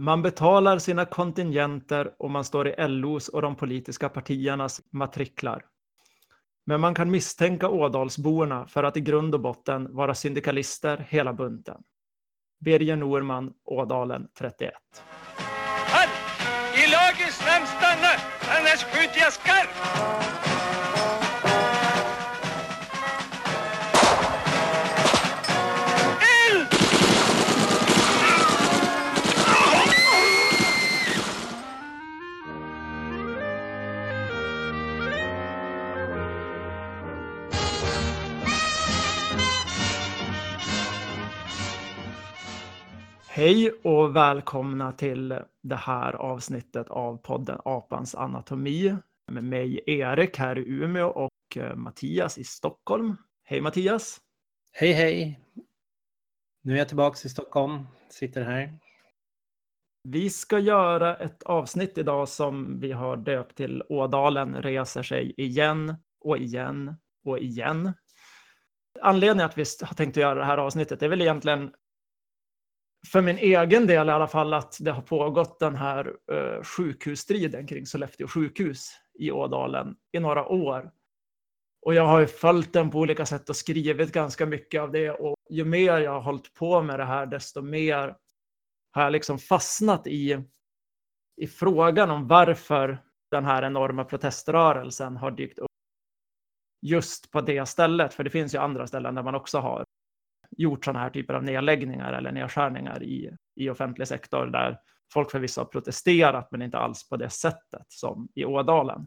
Man betalar sina kontingenter och man står i LOs och de politiska partiernas matriklar. Men man kan misstänka Ådalsborna för att i grund och botten vara syndikalister hela bunten. Birger Norman, Ådalen 31. Halt! I lagens namn stanna, annars skjuter jag skarpt! Hej och välkomna till det här avsnittet av podden Apans anatomi med mig Erik här i Umeå och eh, Mattias i Stockholm. Hej Mattias! Hej hej! Nu är jag tillbaks i Stockholm, sitter här. Vi ska göra ett avsnitt idag som vi har döpt till Ådalen reser sig igen och igen och igen. Anledningen att vi har tänkt att göra det här avsnittet är väl egentligen för min egen del i alla fall att det har pågått den här uh, sjukhusstriden kring Sollefteå sjukhus i Ådalen i några år. Och jag har ju följt den på olika sätt och skrivit ganska mycket av det och ju mer jag har hållit på med det här desto mer har jag liksom fastnat i, i frågan om varför den här enorma proteströrelsen har dykt upp just på det stället. För det finns ju andra ställen där man också har gjort sådana här typer av nedläggningar eller nedskärningar i, i offentlig sektor där folk förvisso har protesterat men inte alls på det sättet som i Ådalen.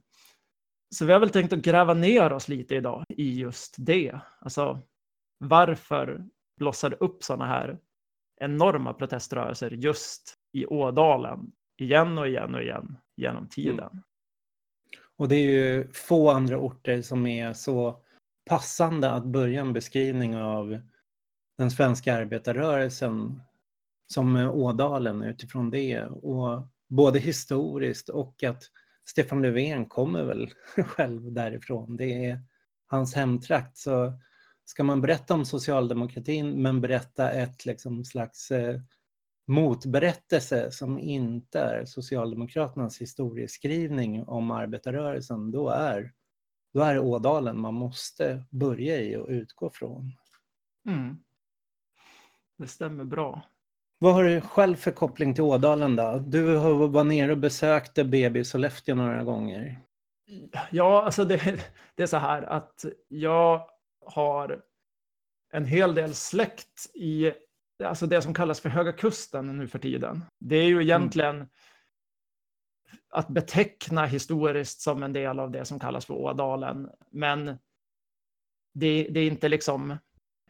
Så vi har väl tänkt att gräva ner oss lite idag i just det. Alltså varför blossade upp sådana här enorma proteströrelser just i Ådalen igen och igen och igen genom tiden. Mm. Och det är ju få andra orter som är så passande att börja en beskrivning av den svenska arbetarrörelsen som Ådalen utifrån det. Och både historiskt och att Stefan Löfven kommer väl själv därifrån. Det är hans hemtrakt. Så ska man berätta om socialdemokratin men berätta ett liksom slags eh, motberättelse som inte är Socialdemokraternas historieskrivning om arbetarrörelsen, då är, då är det Ådalen man måste börja i och utgå från. Mm. Det stämmer bra. Vad har du själv för koppling till Ådalen då? Du var nere och besökte BB i Sollefteå några gånger. Ja, alltså det, det är så här att jag har en hel del släkt i alltså det som kallas för Höga Kusten nu för tiden. Det är ju egentligen mm. att beteckna historiskt som en del av det som kallas för Ådalen. Men det, det är inte liksom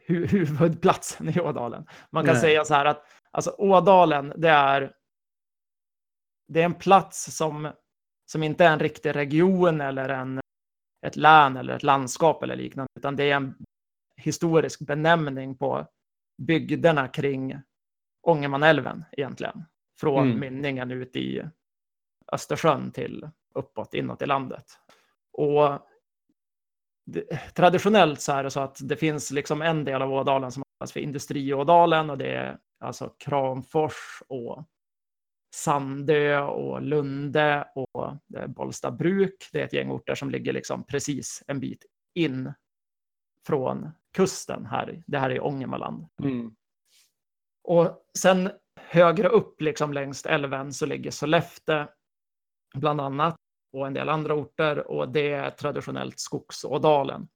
hu huvudplatsen i Ådalen. Man kan Nej. säga så här att alltså Ådalen, det är, det är en plats som, som inte är en riktig region eller en, ett län eller ett landskap eller liknande, utan det är en historisk benämning på bygderna kring Ångermanälven egentligen. Från mm. mynningen ut i Östersjön till uppåt inåt i landet. Och traditionellt så är det så att det finns liksom en del av Ådalen som kallas för Industriådalen och det är alltså Kramfors och Sandö och Lunde och Bollsta bruk. Det är ett gäng orter som ligger liksom precis en bit in från kusten här. Det här är Ångermanland. Mm. Och sen högre upp liksom längs älven så ligger Sollefteå bland annat och en del andra orter och det är traditionellt Skogsådalen.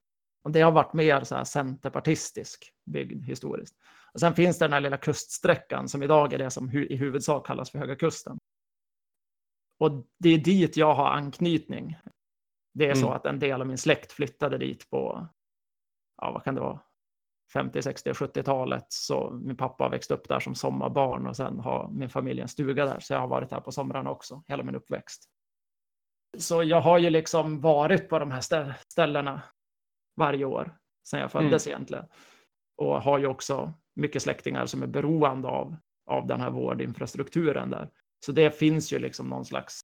Och det har varit mer så här centerpartistisk byggd historiskt. Och sen finns det den här lilla kuststräckan som idag är det som hu i huvudsak kallas för Höga Kusten. Och det är dit jag har anknytning. Det är mm. så att en del av min släkt flyttade dit på, ja vad kan det vara, 50, 60, 70-talet. Så min pappa växte upp där som sommarbarn och sen har min familj en stuga där. Så jag har varit här på somrarna också, hela min uppväxt. Så jag har ju liksom varit på de här ställena varje år sedan jag föddes mm. egentligen. Och har ju också mycket släktingar som är beroende av, av den här vårdinfrastrukturen där. Så det finns ju liksom någon slags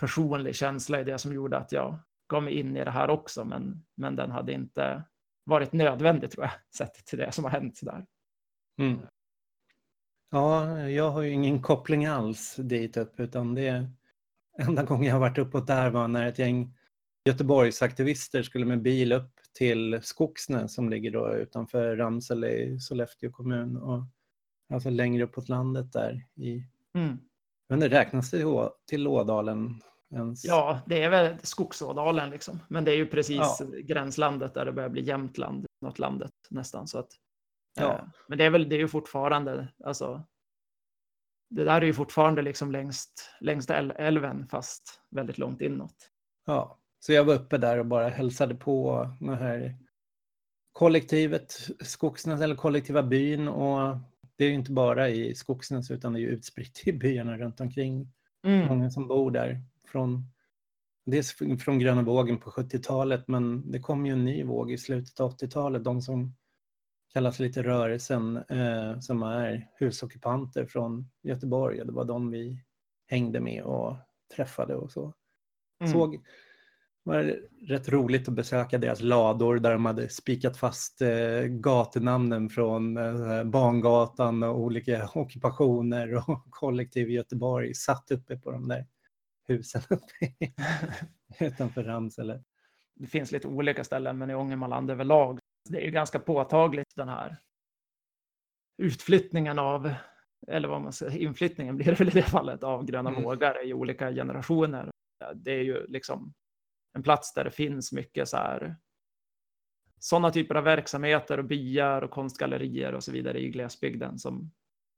personlig känsla i det som gjorde att jag gav mig in i det här också, men, men den hade inte varit nödvändig tror jag, sett till det som har hänt där. Mm. Ja, jag har ju ingen koppling alls dit upp utan det enda gången jag har varit uppåt där var när ett gäng Göteborgsaktivister skulle med bil upp till Skogsnäs som ligger då utanför Ramsele i Sollefteå kommun och alltså längre uppåt landet där i Mm. men det räknas det till, till Ådalen ens? Ja, det är väl Skogsådalen liksom. Men det är ju precis Ja. gränslandet där det börjar bli Jämtland, något landet nästan. Så att, Ja. eh, men det är väl, det är ju fortfarande, alltså. Det där är ju fortfarande liksom längst, längst äl- älven, fast väldigt långt inåt. Ja, så jag var uppe där och bara hälsade på det här kollektivet Skogsnäs eller kollektiva byn och det är ju inte bara i Skogsnäs utan det är ju utspritt i byarna runt omkring. Mm. Många som bor där från dels från gröna vågen på 70-talet men det kom ju en ny våg i slutet av 80-talet. De som kallas lite rörelsen eh, som är husockupanter från Göteborg det var de vi hängde med och träffade och så Mm. såg det var rätt roligt att besöka deras lador där de hade spikat fast eh, gatunamnen från eh, Bangatan och olika ockupationer och kollektiv i Göteborg satt uppe på de där husen utanför Ramsele. det finns lite olika ställen, men i Ångermanland överlag. Det är ju ganska påtagligt den här utflyttningen av, eller vad man säger, inflyttningen blir det väl i det fallet, av gröna Mm. vågar i olika generationer. Det är ju liksom en plats där det finns mycket så här sådana typer av verksamheter och byar och konstgallerier och så vidare i glesbygden som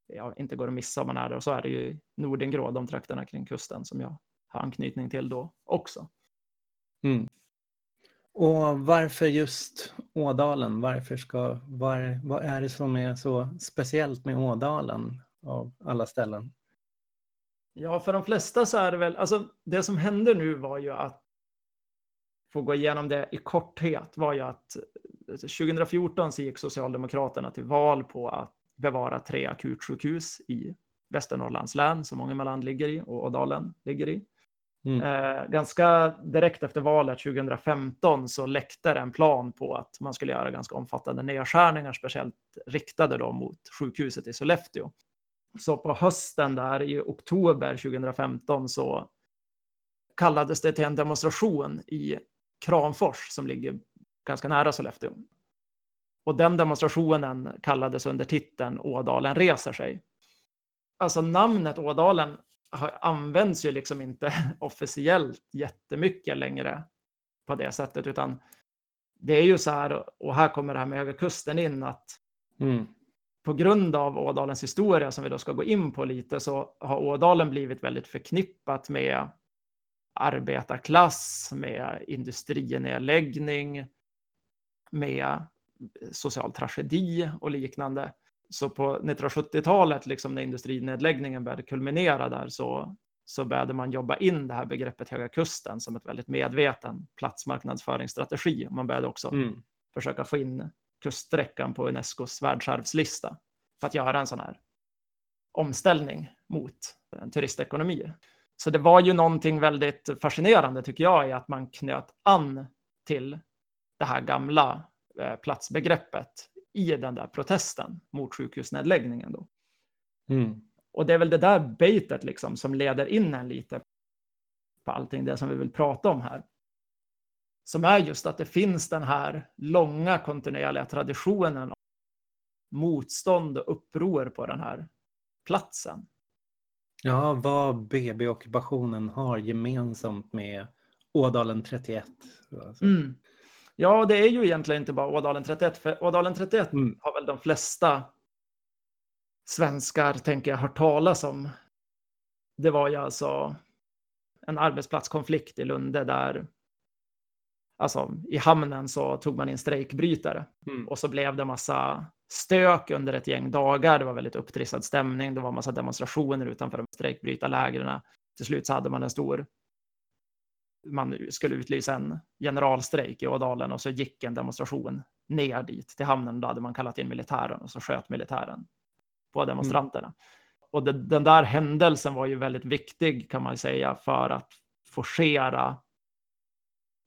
ja, inte går att missa om man är där. Och så är det ju i Nordingrå, de trakterna kring kusten som jag har anknytning till då också. Mm. Och varför just Ådalen? Varför ska, var, vad är det som är så speciellt med Ådalen av alla ställen? Ja, för de flesta så är det väl, alltså det som hände nu var ju att, få gå igenom det i korthet, var ju att eh, 2014 så gick Socialdemokraterna till val på att bevara tre akutsjukhus i Västernorrlands län som Ångermanland ligger i och Ådalen ligger i. Mm. Eh, ganska direkt efter valet 2015 så läckte det en plan på att man skulle göra ganska omfattande nedskärningar, speciellt riktade då mot sjukhuset i Sollefteå. Så på hösten där i oktober 2015 så kallades det till en demonstration i Kramfors som ligger ganska nära Sollefteå. Och den demonstrationen kallades under titeln Ådalen reser sig. Alltså namnet Ådalen används ju liksom inte officiellt jättemycket längre på det sättet, utan det är ju så här, och här kommer det här med Höga Kusten in, att Mm. på grund av Ådalens historia som vi då ska gå in på lite så har Ådalen blivit väldigt förknippat med arbetarklass, med industrinedläggning, med social tragedi och liknande. Så på 1970-talet, liksom när industrinedläggningen började kulminera där, så, så började man jobba in det här begreppet Höga Kusten som ett väldigt medveten platsmarknadsföringsstrategi. Man började också Mm. försöka få in kuststräckan på Unescos världsarvslista för att göra en sån här omställning mot en turistekonomi. Så det var ju någonting väldigt fascinerande tycker jag i att man knöt an till det här gamla eh, platsbegreppet i den där protesten mot sjukhusnedläggningen. Då. Mm. Och det är väl det där baitet liksom som leder in en lite på allting det som vi vill prata om här. Som är just att det finns den här långa kontinuerliga traditionen av motstånd och uppror på den här platsen. Ja, vad BB-ockupationen har gemensamt med Ådalen 31. Alltså. Mm. Ja, det är ju egentligen inte bara Ådalen 31, för Ådalen 31 Mm. har väl de flesta svenskar, tänker jag, hört talas om. Det var ju alltså en arbetsplatskonflikt i Lunde där, alltså i hamnen så tog man in strejkbrytare Mm. och så blev det massa stök under ett gäng dagar. Det var väldigt upptrissad stämning. Det var massa demonstrationer utanför de strejkbrytarlägren. Till slut så hade man en stor man skulle utlysa en generalstrejk i Ådalen och så gick en demonstration ner dit till hamnen. Då hade man kallat in militären och så sköt militären på demonstranterna. Och det, den där händelsen var ju väldigt viktig kan man säga för att forcera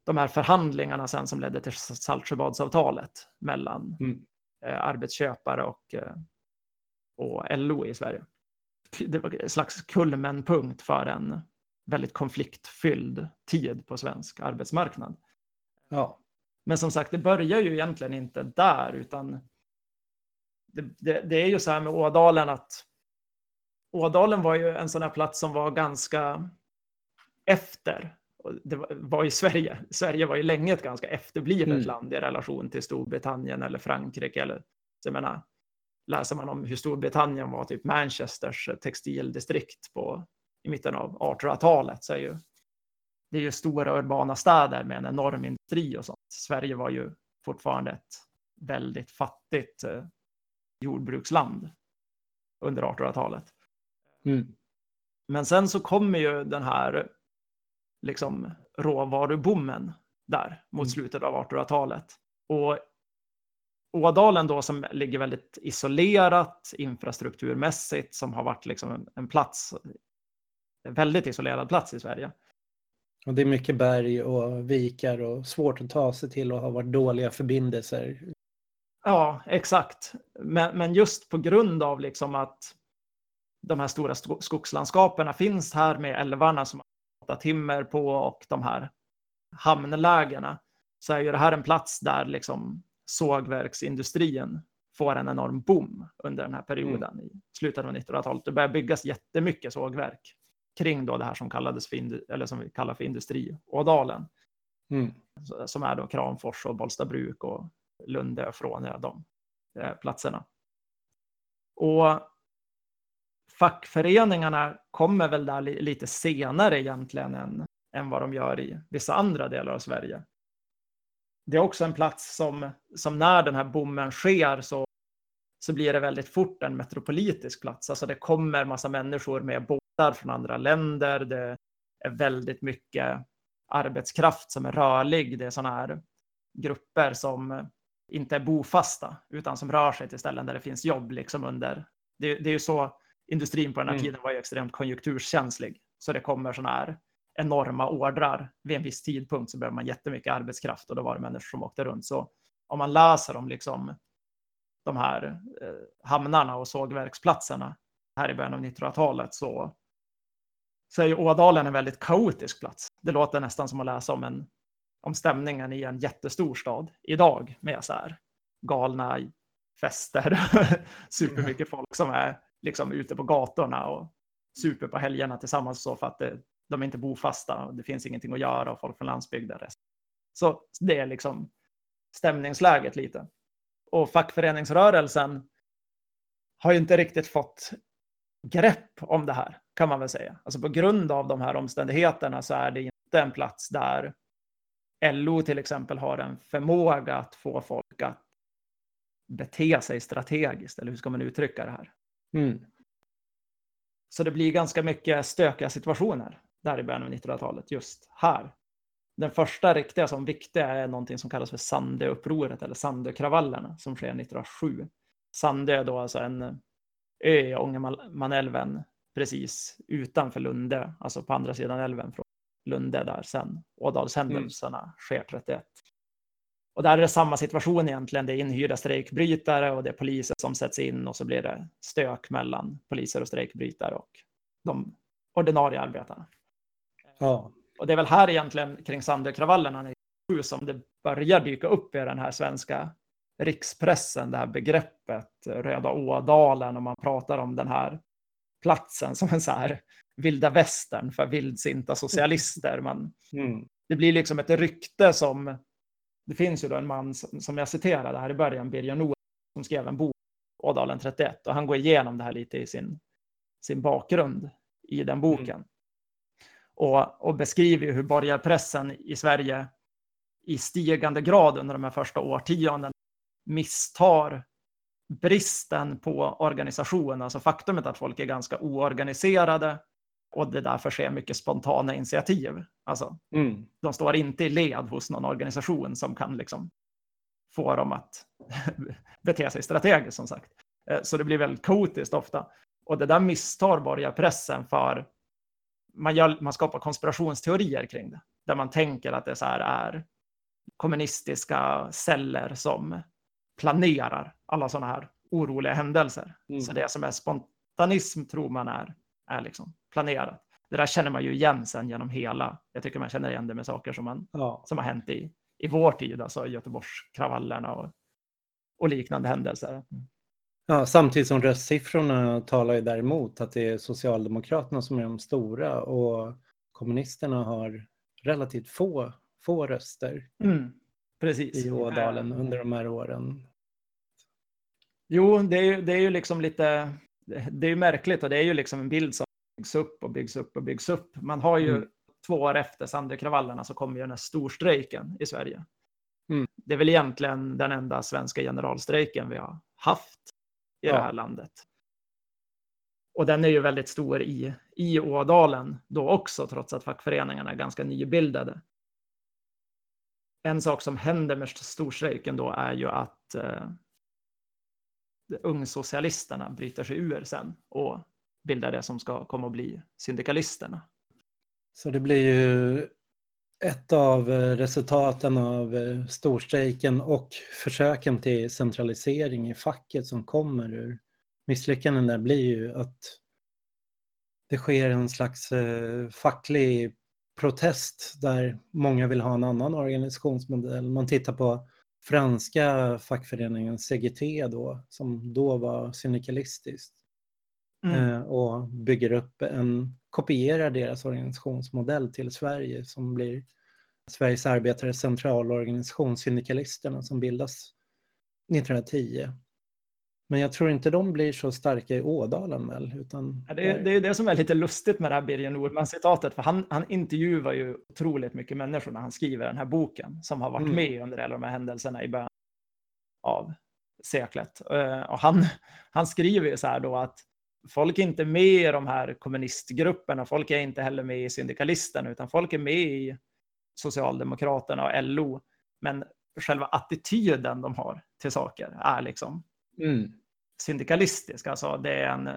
de här förhandlingarna sen som ledde till Saltsjöbadsavtalet mellan Mm. eh, arbetsköpare och eh, och LO i Sverige. Det var en slags kulmenpunkt för en väldigt konfliktfylld tid på svensk arbetsmarknad. Ja. Men som sagt, det börjar ju egentligen inte där, utan det, det, det, är ju så här med Ådalen att Ådalen var ju en sån här plats som var ganska efter. Det var, ju Sverige. Sverige var ju länge ett ganska efterblivet mm. land i relation till Storbritannien eller Frankrike. Eller, jag menar, läser man om hur Storbritannien var typ Manchesters textildistrikt på, i mitten av 1800-talet så är ju det är ju stora urbana städer med en enorm industri och sånt. Sverige var ju fortfarande ett väldigt fattigt eh, jordbruksland under 1800-talet. Mm. Men sen så kommer ju den här liksom råvarubommen där mot mm. slutet av 1800-talet. Och Ådalen då som ligger väldigt isolerat infrastrukturmässigt som har varit liksom en, en plats, en väldigt isolerad plats i Sverige. Och det är mycket berg och vikar och svårt att ta sig till och har varit dåliga förbindelser. Ja, exakt. Men, men just på grund av liksom att de här stora skogslandskapen finns här med älvarna som har timmer på och de här hamnlägena så är ju det här en plats där liksom sågverksindustrin får en enorm boom under den här perioden mm. i slutet av 1900-talet. Det börjar byggas jättemycket sågverk kring då det här som kallades för, eller som vi kallar för industriådalen. Mm. Som är då Kramfors och Bollstabruk och Lunde och Fråne, de eh, platserna. Och fackföreningarna kommer väl där li lite senare egentligen än, än vad de gör i vissa andra delar av Sverige. Det är också en plats som, som när den här bommen sker så, så blir det väldigt fort en metropolitisk plats. Alltså det kommer massa människor med båtar från andra länder. Det är väldigt mycket arbetskraft som är rörlig. Det är sådana här grupper som inte är bofasta utan som rör sig till ställen där det finns jobb liksom under. Det, det är ju så industrin på den här mm. tiden var ju extremt konjunkturskänslig. Så det kommer sådana här enorma ordrar. Vid en viss tidpunkt så behöver man jättemycket arbetskraft och då var det människor som åkte runt. Så om man läser om liksom de här eh, hamnarna och sågverksplatserna här i början av 1900-talet så, så är ju Ådalen en väldigt kaotisk plats. Det låter nästan som att läsa om, en, om stämningen i en jättestor stad idag med så här galna fester, supermycket folk som är liksom ute på gatorna och super på helgerna tillsammans så för att det, de är inte bofasta och det finns ingenting att göra och folk från landsbygden. Så det är liksom stämningsläget lite. Och fackföreningsrörelsen har ju inte riktigt fått grepp om det här kan man väl säga. Alltså på grund av de här omständigheterna så är det inte en plats där LO till exempel har en förmåga att få folk att bete sig strategiskt, eller hur ska man uttrycka det här? Mm. Så det blir ganska mycket stökiga situationer där i början av 1900-talet, just här. Den första riktiga som viktiga är någonting som kallas för Sandöupproret eller Sandökravallerna som sker 1907. Sandö är då alltså en ö i Ångermanälven precis utanför Lunde, alltså på andra sidan älven från Lunde där sen Ådalshändelserna mm. sker 31. Och där är det samma situation egentligen. Det är inhyrda strejkbrytare och det är poliser som sätts in och så blir det stök mellan poliser och strejkbrytare och de ordinarie arbetarna. Ja. Och det är väl här egentligen kring Sandökravallerna som det börjar dyka upp i den här svenska rikspressen, det här begreppet Röda Ådalen och man pratar om den här platsen som en så här vilda västern för vildsinta socialister. Man, mm. Det blir liksom ett rykte som det finns ju då en man som jag citerade här i början, Birger Nord, som skrev en bok, Ådalen 31, och han går igenom det här lite i sin, sin bakgrund i den boken. Mm. Och, och beskriver ju hur borgarpressen i Sverige i stigande grad under de här första årtionden misstar bristen på organisation, alltså faktumet att folk är ganska oorganiserade och det därför sker mycket spontana initiativ. Alltså, mm. De står inte i led hos någon organisation som kan liksom få dem att bete sig strategiskt som sagt. Eh, så det blir väldigt kaotiskt ofta. Och det där misstar borgarpressen för man, gör, man skapar konspirationsteorier kring det. Där man tänker att det så här är kommunistiska celler som planerar alla sådana här oroliga händelser. Mm. Så det som är spontanism tror man är, är liksom planerat. Det där känner man ju igen sen genom hela, jag tycker man känner igen det med saker som, man, Ja. som har hänt i, i vår tid, alltså Göteborgskravallerna och, och liknande händelser. Ja, samtidigt som röstsiffrorna talar ju däremot att det är Socialdemokraterna som är de stora och kommunisterna har relativt få, få röster Mm, precis. i Ådalen under de här åren. Jo, det är, ju, det är ju liksom lite, det är ju märkligt och det är ju liksom en bild som byggs upp och byggs upp och byggs upp. Man har ju Mm. två år efter Sandökravallerna så kommer ju den här storstrejken i Sverige. Mm. Det är väl egentligen den enda svenska generalstrejken vi har haft i Ja. det här landet. Och den är ju väldigt stor i, i Ådalen då också, trots att fackföreningarna är ganska nybildade. En sak som händer med storstrejken då är ju att eh, ungsocialisterna bryter sig ur sen och bildar det som ska komma att bli syndikalisterna. Så det blir ju ett av eh, resultaten av eh, storstrejken och försöken till centralisering i facket som kommer ur misslyckanden där blir ju att det sker en slags eh, facklig protest där många vill ha en annan organisationsmodell. Man tittar på franska fackföreningen CGT då, som då var syndikalistiskt Mm. eh, och bygger upp en, kopierar deras organisationsmodell till Sverige som blir Sveriges arbetares centralorganisation, Syndikalisterna, som bildas 1910. Men jag tror inte de blir så starka i Ådalen väl? Utan Ja, Det, är- det är det som är lite lustigt med det här Birger Nordman-citatet, för han, han intervjuar ju otroligt mycket människor när han skriver den här boken, som har varit Mm. med under alla de här händelserna i början av seklet. Eh, Och han, han skriver ju så här då att folk är inte med i de här kommunistgrupperna, folk är inte heller med i syndikalisterna, utan folk är med i Socialdemokraterna och LO, men själva attityden de har till saker är liksom Mm. Syndikalistisk. Alltså det är en,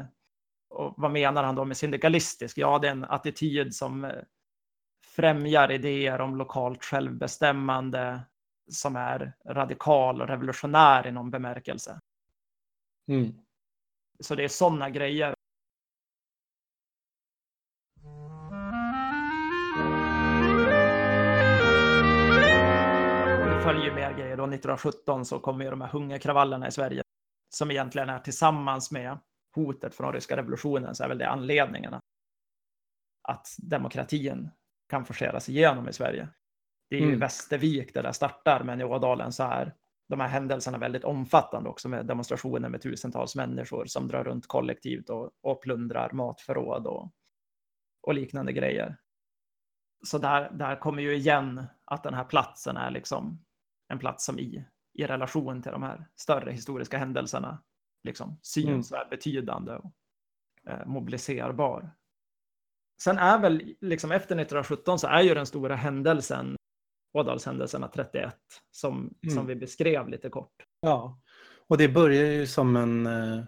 och vad menar han då med syndikalistisk? Ja, det är en attityd som eh, främjar idéer om lokalt självbestämmande som är radikal och revolutionär i någon bemärkelse. Mm. Så det är sådana grejer. Det följer mer grejer. Då 1917 så kommer ju de här hungerkravallerna i Sverige som egentligen är tillsammans med hotet från ryska revolutionen så är väl det anledningen att, demokratin kan forceras igenom i Sverige. Det är ju Mm. Västervik där det startar, men i Ådalen så är de här händelserna väldigt omfattande också med demonstrationer med tusentals människor som drar runt kollektivt och, och plundrar matförråd och, och liknande grejer. Så där, där kommer ju igen att den här platsen är liksom en plats som i, i relation till de här större historiska händelserna liksom syns och är betydande och eh, mobiliserbar. Sen är väl liksom efter 1917 så är ju den stora händelsen Ådalshändelserna 31 som, Mm. som vi beskrev lite kort. Ja, och det börjar ju som en, eh,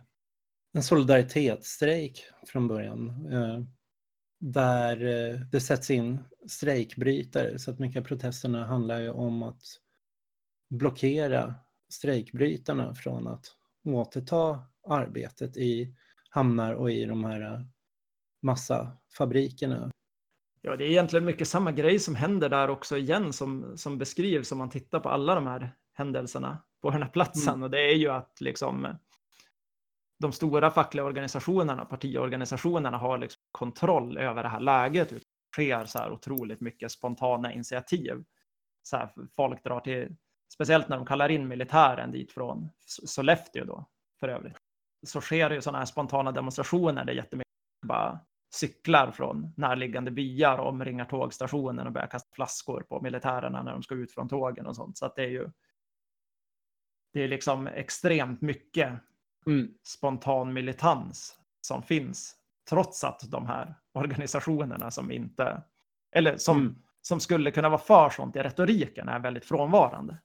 en solidaritetsstrejk från början. eh, Där eh, det sätts in strejkbrytare så att mycket av protesterna handlar ju om att blockera strejkbrytarna från att återta arbetet i hamnar och i de här eh, massafabrikerna. Ja, det är egentligen mycket samma grej som händer där också igen som, som beskrivs om man tittar på alla de här händelserna på den här platsen. Mm. Och det är ju att liksom de stora fackliga organisationerna, partiorganisationerna har liksom kontroll över det här läget. Det sker så här otroligt mycket spontana initiativ. Så här, folk drar till, speciellt när de kallar in militären dit från Sollefteå då, för övrigt. Så sker det ju sådana här spontana demonstrationer där jättemycket bara cyklar från närliggande byar och omringar tågstationen och börjar kasta flaskor på militärerna när de ska ut från tågen och sånt. Så att det är ju det är liksom extremt mycket spontan militans som finns trots att de här organisationerna som inte eller som, Mm. som skulle kunna vara för sånt i retoriken är väldigt frånvarande.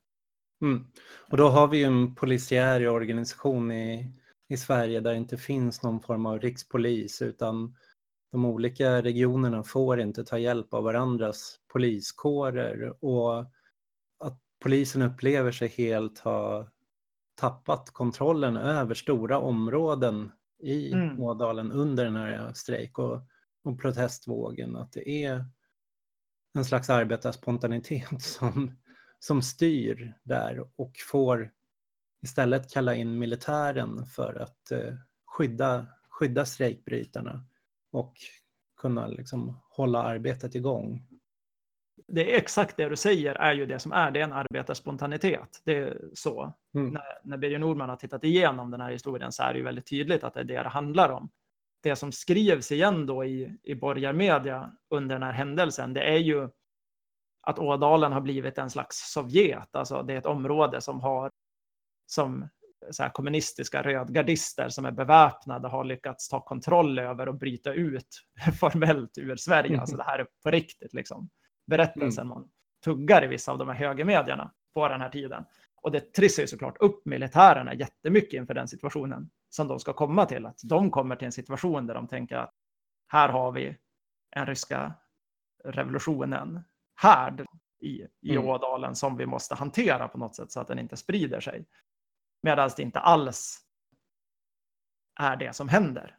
Mm. Och då har vi ju en polisiär organisation i, i Sverige där det inte finns någon form av rikspolis utan de olika regionerna får inte ta hjälp av varandras poliskårer och att polisen upplever sig helt ha tappat kontrollen över stora områden i Mm. Ådalen under den här strejk och, och protestvågen. Att det är en slags arbetarspontanitet som, som styr där och får istället kalla in militären för att eh, skydda, skydda strejkbrytarna och kunna liksom hålla arbetet igång. Det är exakt det du säger är ju det som är, det är en arbetarspontanitet. Det är så. Mm. När, när Birger Nordman har tittat igenom den här historien så är det ju väldigt tydligt att det är det det handlar om. Det som skrivs igen då i, i borgarmedia under den här händelsen, det är ju att Ådalen har blivit en slags Sovjet, alltså det är ett område som har som så här kommunistiska rödgardister som är beväpnade har lyckats ta kontroll över och bryta ut formellt ur Sverige. Alltså det här är på riktigt liksom. Berättelsen man tuggar i vissa av de här högermedierna på den här tiden. Och det trissar ju såklart upp militärerna jättemycket inför den situationen som de ska komma till. Att de kommer till en situation där de tänker att här har vi en ryska revolutionen härd i, i Mm. Ådalen som vi måste hantera på något sätt så att den inte sprider sig. Medan det inte alls är det som händer.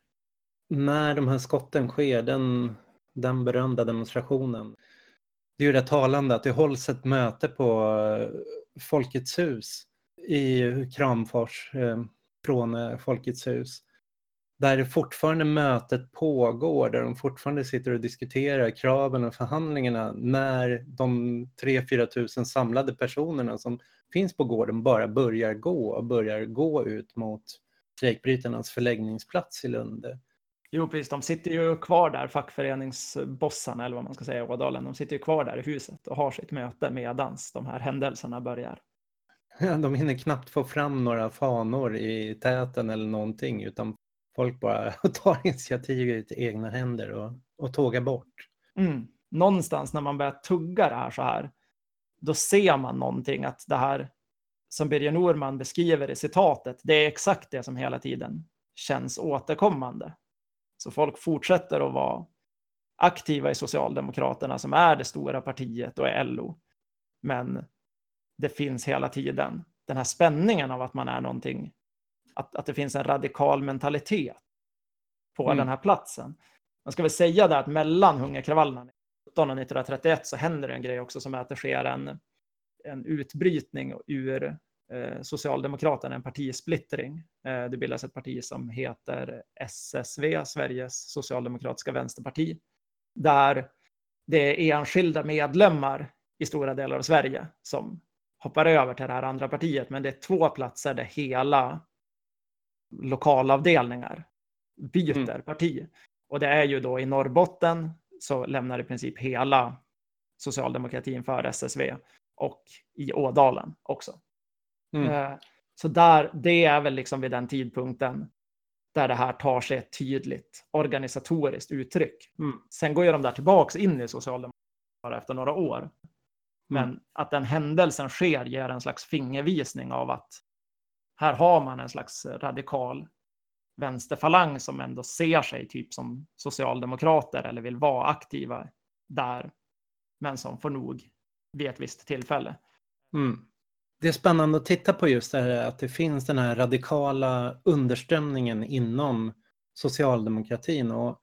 När de här skotten sker, den, den berömda demonstrationen. Det är ju rätt talande att det hålls ett möte på eh, Folkets hus i Kramfors eh, från eh, Folkets hus. Där fortfarande mötet pågår, där de fortfarande sitter och diskuterar kraven och förhandlingarna när de 3-4 tusen samlade personerna som finns på gården bara börjar gå och börjar gå ut mot strejkbrytarnas förläggningsplats i Lunde. Jo, precis. De sitter ju kvar där, fackföreningsbossarna eller vad man ska säga i Ådalen. De sitter ju kvar där i huset och har sitt möte medans de här händelserna börjar. De hinner knappt få fram några fanor i täten eller någonting utan folk bara tar initiativet i egna händer och, och tågar bort. Mm. Någonstans när man börjar tugga det här så här, då ser man någonting att det här som Birger Norman beskriver i citatet, det är exakt det som hela tiden känns återkommande. Så folk fortsätter att vara aktiva i Socialdemokraterna som är det stora partiet och är LO. Men det finns hela tiden den här spänningen av att man är någonting, att, att det finns en radikal mentalitet på Mm. den här platsen. Man ska väl säga där att mellan hungerkravallerna 1917 och 1931 så händer det en grej också som är att det sker en, en utbrytning ur eh, Socialdemokraterna, en partisplittring. Eh, det bildas ett parti som heter SSV, Sveriges socialdemokratiska vänsterparti, där det är enskilda medlemmar i stora delar av Sverige som hoppar över till det här andra partiet, men det är två platser där hela lokalavdelningar byter Mm. parti. Och det är ju då i Norrbotten så lämnar i princip hela socialdemokratin för SSV och i Ådalen också. Mm. Eh, Så där, det är väl liksom vid den tidpunkten där det här tar sig ett tydligt organisatoriskt uttryck. Mm. Sen går ju de där tillbaks in i Socialdemokraterna bara efter några år. Men Mm. att den händelsen sker ger en slags fingervisning av att här har man en slags radikal vänsterfalang som ändå ser sig typ som socialdemokrater eller vill vara aktiva där, men som får nog vid ett visst tillfälle. Mm. Det är spännande att titta på just det här att det finns den här radikala underströmningen inom socialdemokratin. Och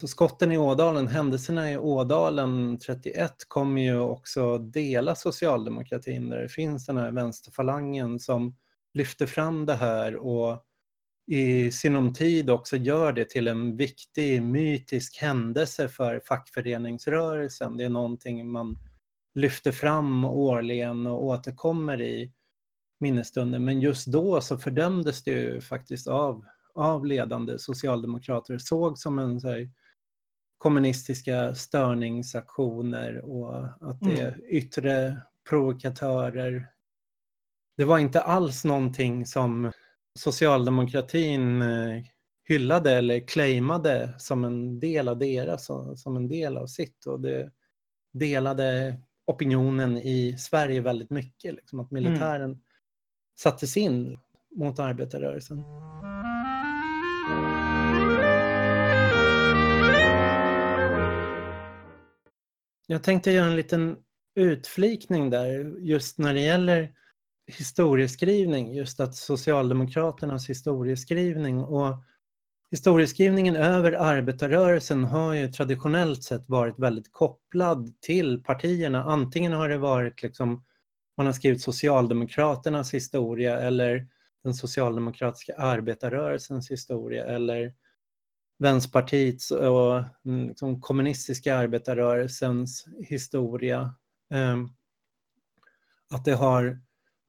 så skotten i Ådalen, händelserna i Ådalen 31 kommer ju också dela socialdemokratin där det finns den här vänsterfalangen som lyfter fram det här och i sinom tid också gör det till en viktig mytisk händelse för fackföreningsrörelsen. Det är någonting man lyfter fram årligen och återkommer i minnesstunder. Men just då så fördömdes det ju faktiskt av, av ledande socialdemokrater. Såg som en så här, kommunistiska störningsaktioner och att det är yttre provokatörer. Det var inte alls någonting som socialdemokratin eh, hyllade eller claimade som en del av deras, som en del av sitt. Och det delade opinionen i Sverige väldigt mycket. Liksom, att militären sattes in mot arbetarrörelsen. Jag tänkte göra en liten utflikning där just när det gäller historieskrivning, just att Socialdemokraternas historieskrivning och historieskrivningen över arbetarrörelsen har ju traditionellt sett varit väldigt kopplad till partierna. Antingen har det varit liksom, man har skrivit Socialdemokraternas historia eller den socialdemokratiska arbetarrörelsens historia eller Vänsterpartiets och mm, liksom, kommunistiska arbetarrörelsens historia. Ehm, att det har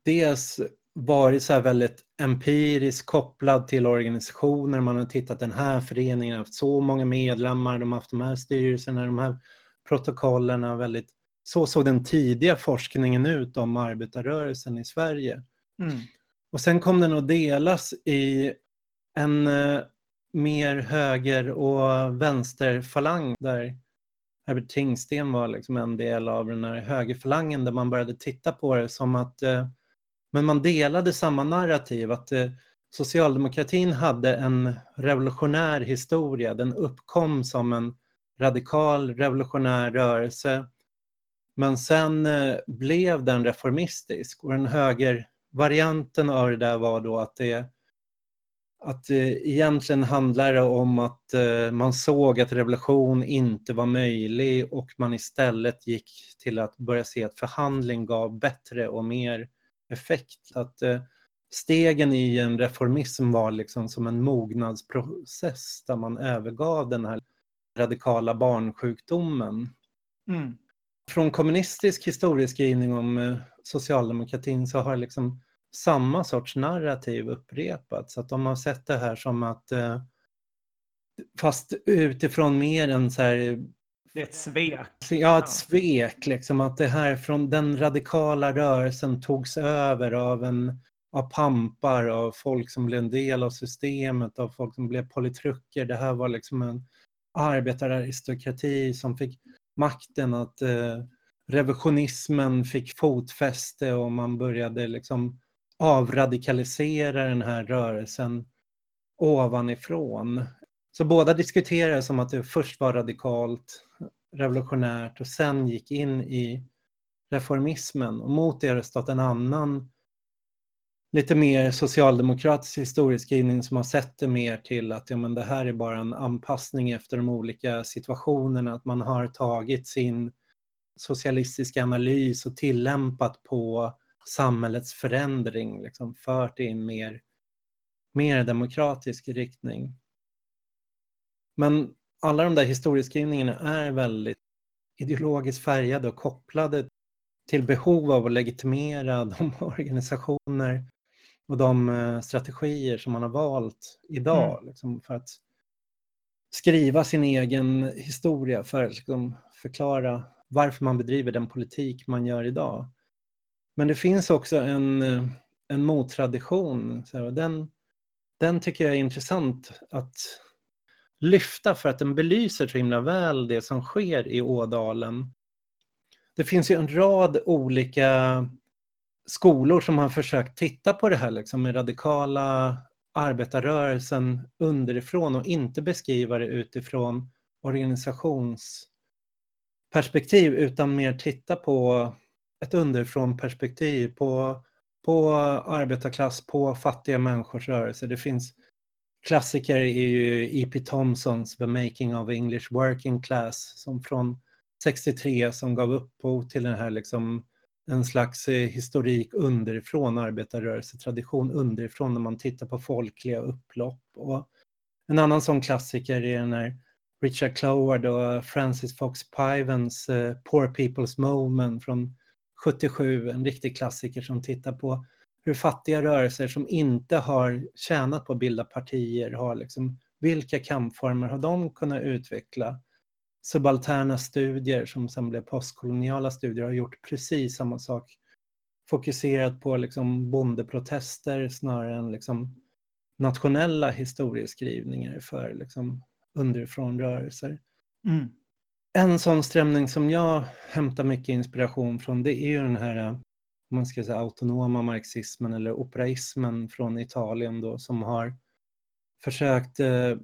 dels varit så väldigt empiriskt kopplad till organisationer. Man har tittat den här föreningen har haft så många medlemmar, de har haft de här styrelserna, de här protokollen. Väldigt, så såg den tidiga forskningen ut om arbetarrörelsen i Sverige. Mm. Och sen kom den att delas i en eh, mer höger och vänsterfalang där Herbert Tingsten var liksom en del av den här högerfalangen där man började titta på det som att eh, men man delade samma narrativ att eh, socialdemokratin hade en revolutionär historia. Den uppkom som en radikal revolutionär rörelse. Men sen eh, blev den reformistisk och den högervarianten av det där var då att det att eh, egentligen handlar det om att eh, man såg att revolution inte var möjlig och man istället gick till att börja se att förhandling gav bättre och mer effekt. Att eh, stegen i en reformism var liksom som en mognadsprocess där man övergav den här radikala barnsjukdomen. Mm. Från kommunistisk historieskrivning om eh, socialdemokratin så har liksom samma sorts narrativ upprepats. Att de har sett det här som att eh, fast utifrån mer en så här det är ett svek. Ja, ett svek. Liksom, att det här från den radikala rörelsen togs över av, en, av pampar, av folk som blev en del av systemet, av folk som blev politruker. Det här var liksom en arbetararistokrati som fick makten att eh, revisionismen fick fotfäste och man började liksom avradikalisera den här rörelsen ovanifrån. Så båda diskuterar som att det först var radikalt revolutionärt och sen gick in i reformismen. Och mot det har det stått en annan lite mer socialdemokratisk historieskrivning som har sett det mer till att ja, men det här är bara en anpassning efter de olika situationerna, att man har tagit sin socialistiska analys och tillämpat på samhällets förändring, liksom fört in mer, mer demokratisk riktning. Men alla de där historieskrivningarna är väldigt ideologiskt färgade och kopplade till behov av att legitimera de organisationer och de eh, strategier som man har valt idag mm. liksom, för att skriva sin egen historia, för att liksom, förklara varför man bedriver den politik man gör idag. Men det finns också en, eh, en mottradition. Så den, den tycker jag är intressant att lyfta för att den belyser så himla väl det som sker i Ådalen. Det finns ju en rad olika skolor som har försökt titta på det här liksom, med radikala arbetarrörelsen underifrån och inte beskriva det utifrån organisationsperspektiv utan mer titta på ett underifrånperspektiv på, på arbetarklass, på fattiga människors rörelse. Det finns klassiker är ju E.P. Thompsons The Making of English Working Class som från 63 som gav upphov till den här liksom en slags eh, historik underifrån, arbetarrörelsetradition underifrån när man tittar på folkliga upplopp. Och en annan sån klassiker är den här Richard Cloward och Francis Fox Pivens eh, Poor People's Movement från 77, en riktig klassiker som tittar på hur fattiga rörelser som inte har tjänat på att bilda partier har liksom, vilka kampformer har de kunnat utveckla? Subalterna studier som sen blev postkoloniala studier har gjort precis samma sak. Fokuserat på liksom bondeprotester snarare än liksom nationella historieskrivningar för liksom underifrån rörelser. Mm. En sån strömning som jag hämtar mycket inspiration från det är ju den här man ska säga autonoma marxismen eller operaismen från Italien då som har försökt eh,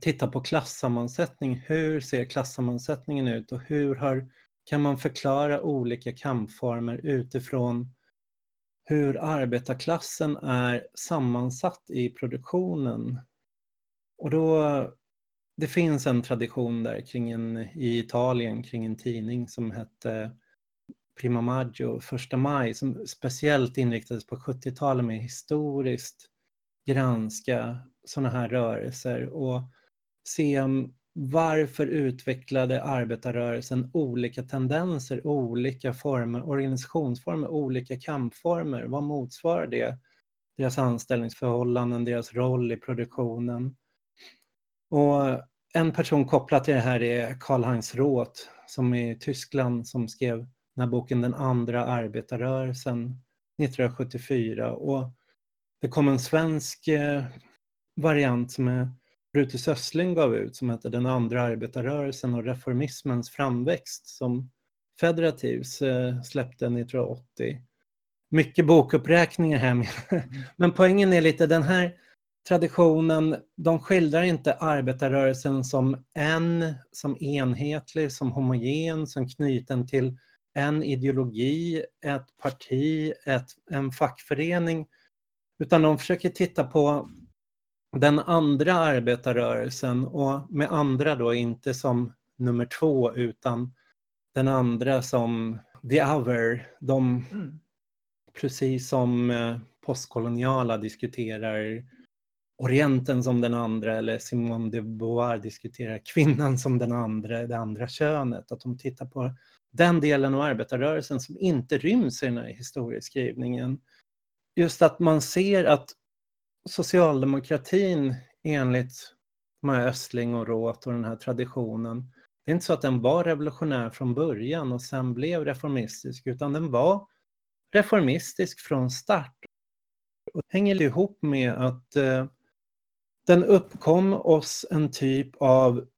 titta på klassammansättning. Hur ser klassammansättningen ut och hur har, kan man förklara olika kampformer utifrån hur arbetarklassen är sammansatt i produktionen. Och då, det finns en tradition där kring en, i Italien kring en tidning som hette Prima Maggio, första maj, som speciellt inriktades på 70-talet med historiskt granska sådana här rörelser och se varför utvecklade arbetarrörelsen olika tendenser, olika former, organisationsformer, olika kampformer? Vad motsvarar det? Deras anställningsförhållanden, deras roll i produktionen. Och en person kopplat till det här är Karl-Heinz Roth som är i Tyskland som skrev den här boken Den andra arbetarrörelsen 1974. Och det kom en svensk eh, variant som Brutus Östling gav ut som hette Den andra arbetarrörelsen och reformismens framväxt som Federativs eh, släppte 1980. Mycket bokuppräkningar här. Med. Men poängen är lite den här traditionen, de skildrar inte arbetarrörelsen som en, som enhetlig, som homogen, som knuten till en ideologi, ett parti, ett, en fackförening, utan de försöker titta på den andra arbetarrörelsen och med andra då inte som nummer två utan den andra som the other. De, mm. Precis som eh, postkoloniala diskuterar Orienten som den andra eller Simone de Beauvoir diskuterar kvinnan som den andra, det andra könet. Att de tittar på den delen av arbetarrörelsen som inte ryms i den här historieskrivningen. Just att man ser att socialdemokratin enligt de här Östling och Roth och den här traditionen, det är inte så att den var revolutionär från början och sen blev reformistisk, utan den var reformistisk från start. Och det hänger ihop med att eh, den uppkom oss en typ av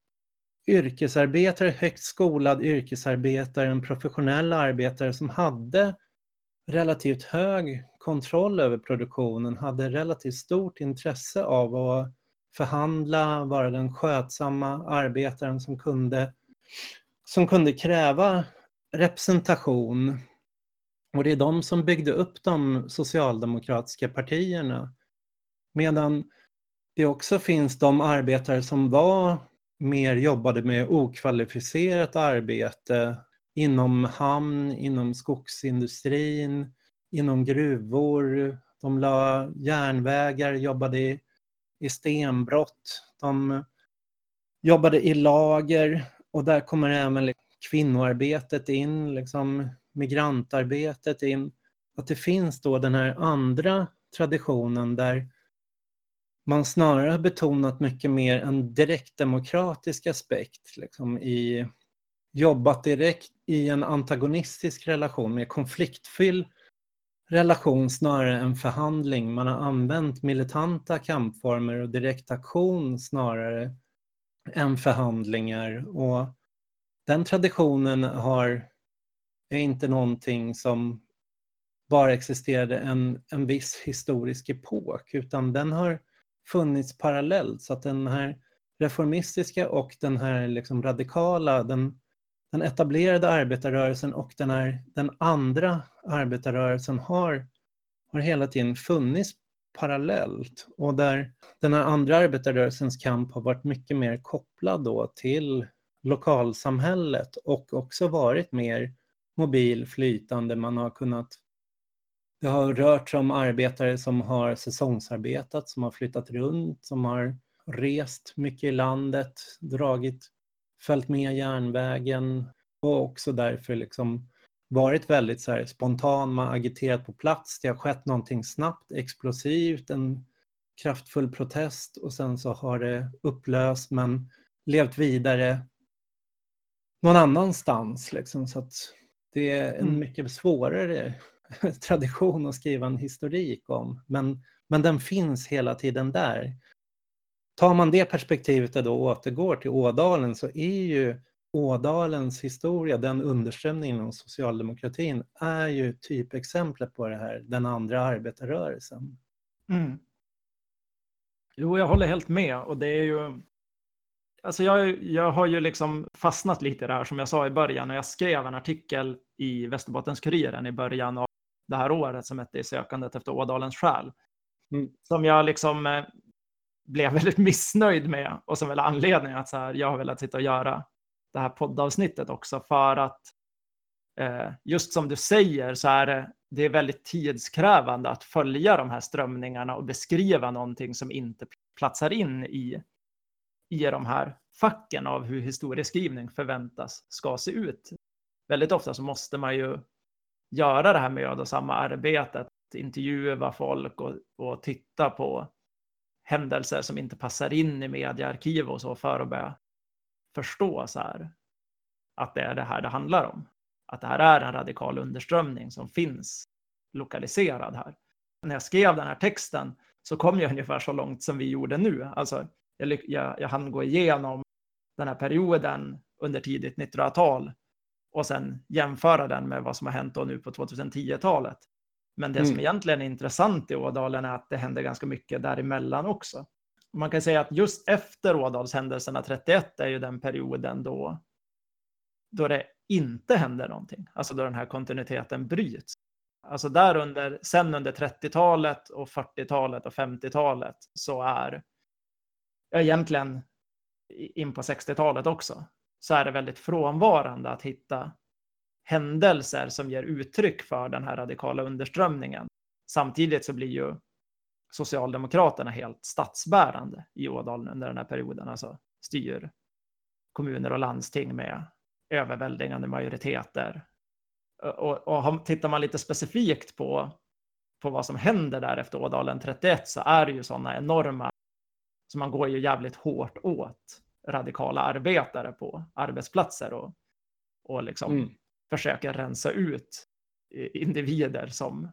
yrkesarbetare, högt skolad yrkesarbetare, en professionell arbetare som hade relativt hög kontroll över produktionen, hade relativt stort intresse av att förhandla, vara den skötsamma arbetaren som kunde, som kunde kräva representation. Och det är de som byggde upp de socialdemokratiska partierna. Medan det också finns de arbetare som var mer jobbade med okvalificerat arbete inom hamn, inom skogsindustrin, inom gruvor. De la järnvägar, jobbade i, i stenbrott. De jobbade i lager och där kommer även liksom kvinnoarbetet in, liksom migrantarbetet in. Att det finns då den här andra traditionen där man snarare har betonat mycket mer en direktdemokratisk aspekt liksom i jobbat direkt i en antagonistisk relation mer konfliktfylld relation snarare än förhandling. Man har använt militanta kampformer och direktaktion snarare än förhandlingar. Och den traditionen har, är inte någonting som bara existerade en, en viss historisk epok, utan den har funnits parallellt. Så att den här reformistiska och den här liksom radikala, den den etablerade arbetarrörelsen och den, här, den andra arbetarrörelsen har, har hela tiden funnits parallellt och där den här andra arbetarrörelsens kamp har varit mycket mer kopplad då till lokalsamhället och också varit mer mobil, flytande. Man har kunnat det har rört sig om arbetare som har säsongsarbetat, som har flyttat runt, som har rest mycket i landet, dragit följt med järnvägen och också därför liksom varit väldigt så här spontan, man har agiterat på plats, det har skett någonting snabbt, explosivt, en kraftfull protest och sen så har det upplöst men levt vidare någon annanstans. Liksom, så att det är en mm. mycket svårare tradition att skriva en historik om. Men, men den finns hela tiden där. Tar man det perspektivet och då återgår till Ådalen så är ju Ådalens historia, den underströmningen inom socialdemokratin, är ju typexemplet på det här, den andra arbetarrörelsen. Mm. Jo, jag håller helt med och det är ju Alltså jag, jag har ju liksom fastnat lite i det här som jag sa i början när jag skrev en artikel i Västerbottens-Kuriren i början av det här året som hette I sökandet efter Ådalens själ. Mm. Som jag liksom eh, blev väldigt missnöjd med och som väl anledningen att så här, jag har velat sitta och göra det här poddavsnittet också för att eh, just som du säger så är det, det är väldigt tidskrävande att följa de här strömningarna och beskriva någonting som inte platsar in i, i de här facken av hur historieskrivning förväntas ska se ut. Väldigt ofta så måste man ju göra det här mödosamma arbetet, intervjua folk och, och titta på händelser som inte passar in i mediearkiv och så för att börja förstå så här att det är det här det handlar om. Att det här är en radikal underströmning som finns lokaliserad här. När jag skrev den här texten så kom jag ungefär så långt som vi gjorde nu. Alltså, jag, jag, jag hann gå igenom den här perioden under tidigt 1900-tal och sen jämföra den med vad som har hänt då nu på 2010-talet. Men det mm. som egentligen är intressant i Ådalen är att det händer ganska mycket däremellan också. Man kan säga att just efter Ådalshändelserna 31 är ju den perioden då, då det inte händer någonting, alltså då den här kontinuiteten bryts. Alltså där under, sen under 30-talet och 40-talet och 50-talet så är egentligen in på 60-talet också, så är det väldigt frånvarande att hitta händelser som ger uttryck för den här radikala underströmningen. Samtidigt så blir ju Socialdemokraterna helt statsbärande i Ådalen under den här perioden, alltså styr kommuner och landsting med överväldigande majoriteter. Och, och tittar man lite specifikt på, på vad som händer där efter Ådalen 31 så är det ju sådana enorma, så man går ju jävligt hårt åt radikala arbetare på arbetsplatser och, och liksom mm. försöker rensa ut individer som,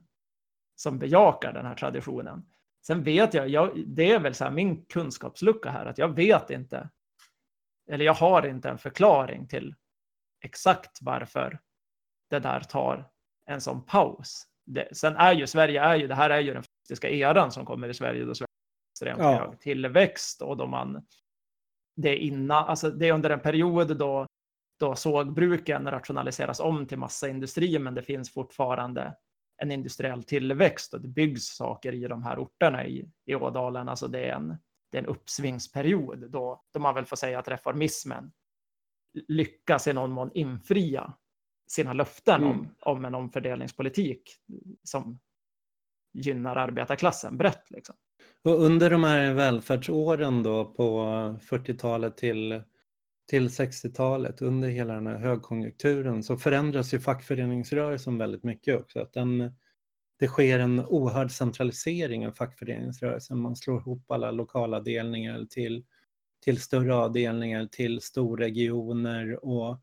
som bejakar den här traditionen. Sen vet jag, jag det är väl så här min kunskapslucka här, att jag vet inte, eller jag har inte en förklaring till exakt varför det där tar en sån paus. Det, sen är ju Sverige, är ju, det här är ju den faktiska eran som kommer i Sverige då Sverige extremt ja. hög tillväxt och då man det innan, alltså det är under en period då, då sågbruken rationaliseras om till massaindustri, men det finns fortfarande en industriell tillväxt och det byggs saker i de här orterna i, i Ådalen. Alltså det är en, det är en uppsvingsperiod då, då man väl får säga att reformismen lyckas i någon mån infria sina löften mm. om, om en omfördelningspolitik som gynnar arbetarklassen brett. Liksom. Och under de här välfärdsåren då på 40-talet till, till 60-talet, under hela den här högkonjunkturen, så förändras ju fackföreningsrörelsen väldigt mycket också. Att den, det sker en oerhörd centralisering av fackföreningsrörelsen. Man slår ihop alla lokalavdelningar till, till större avdelningar, till storregioner och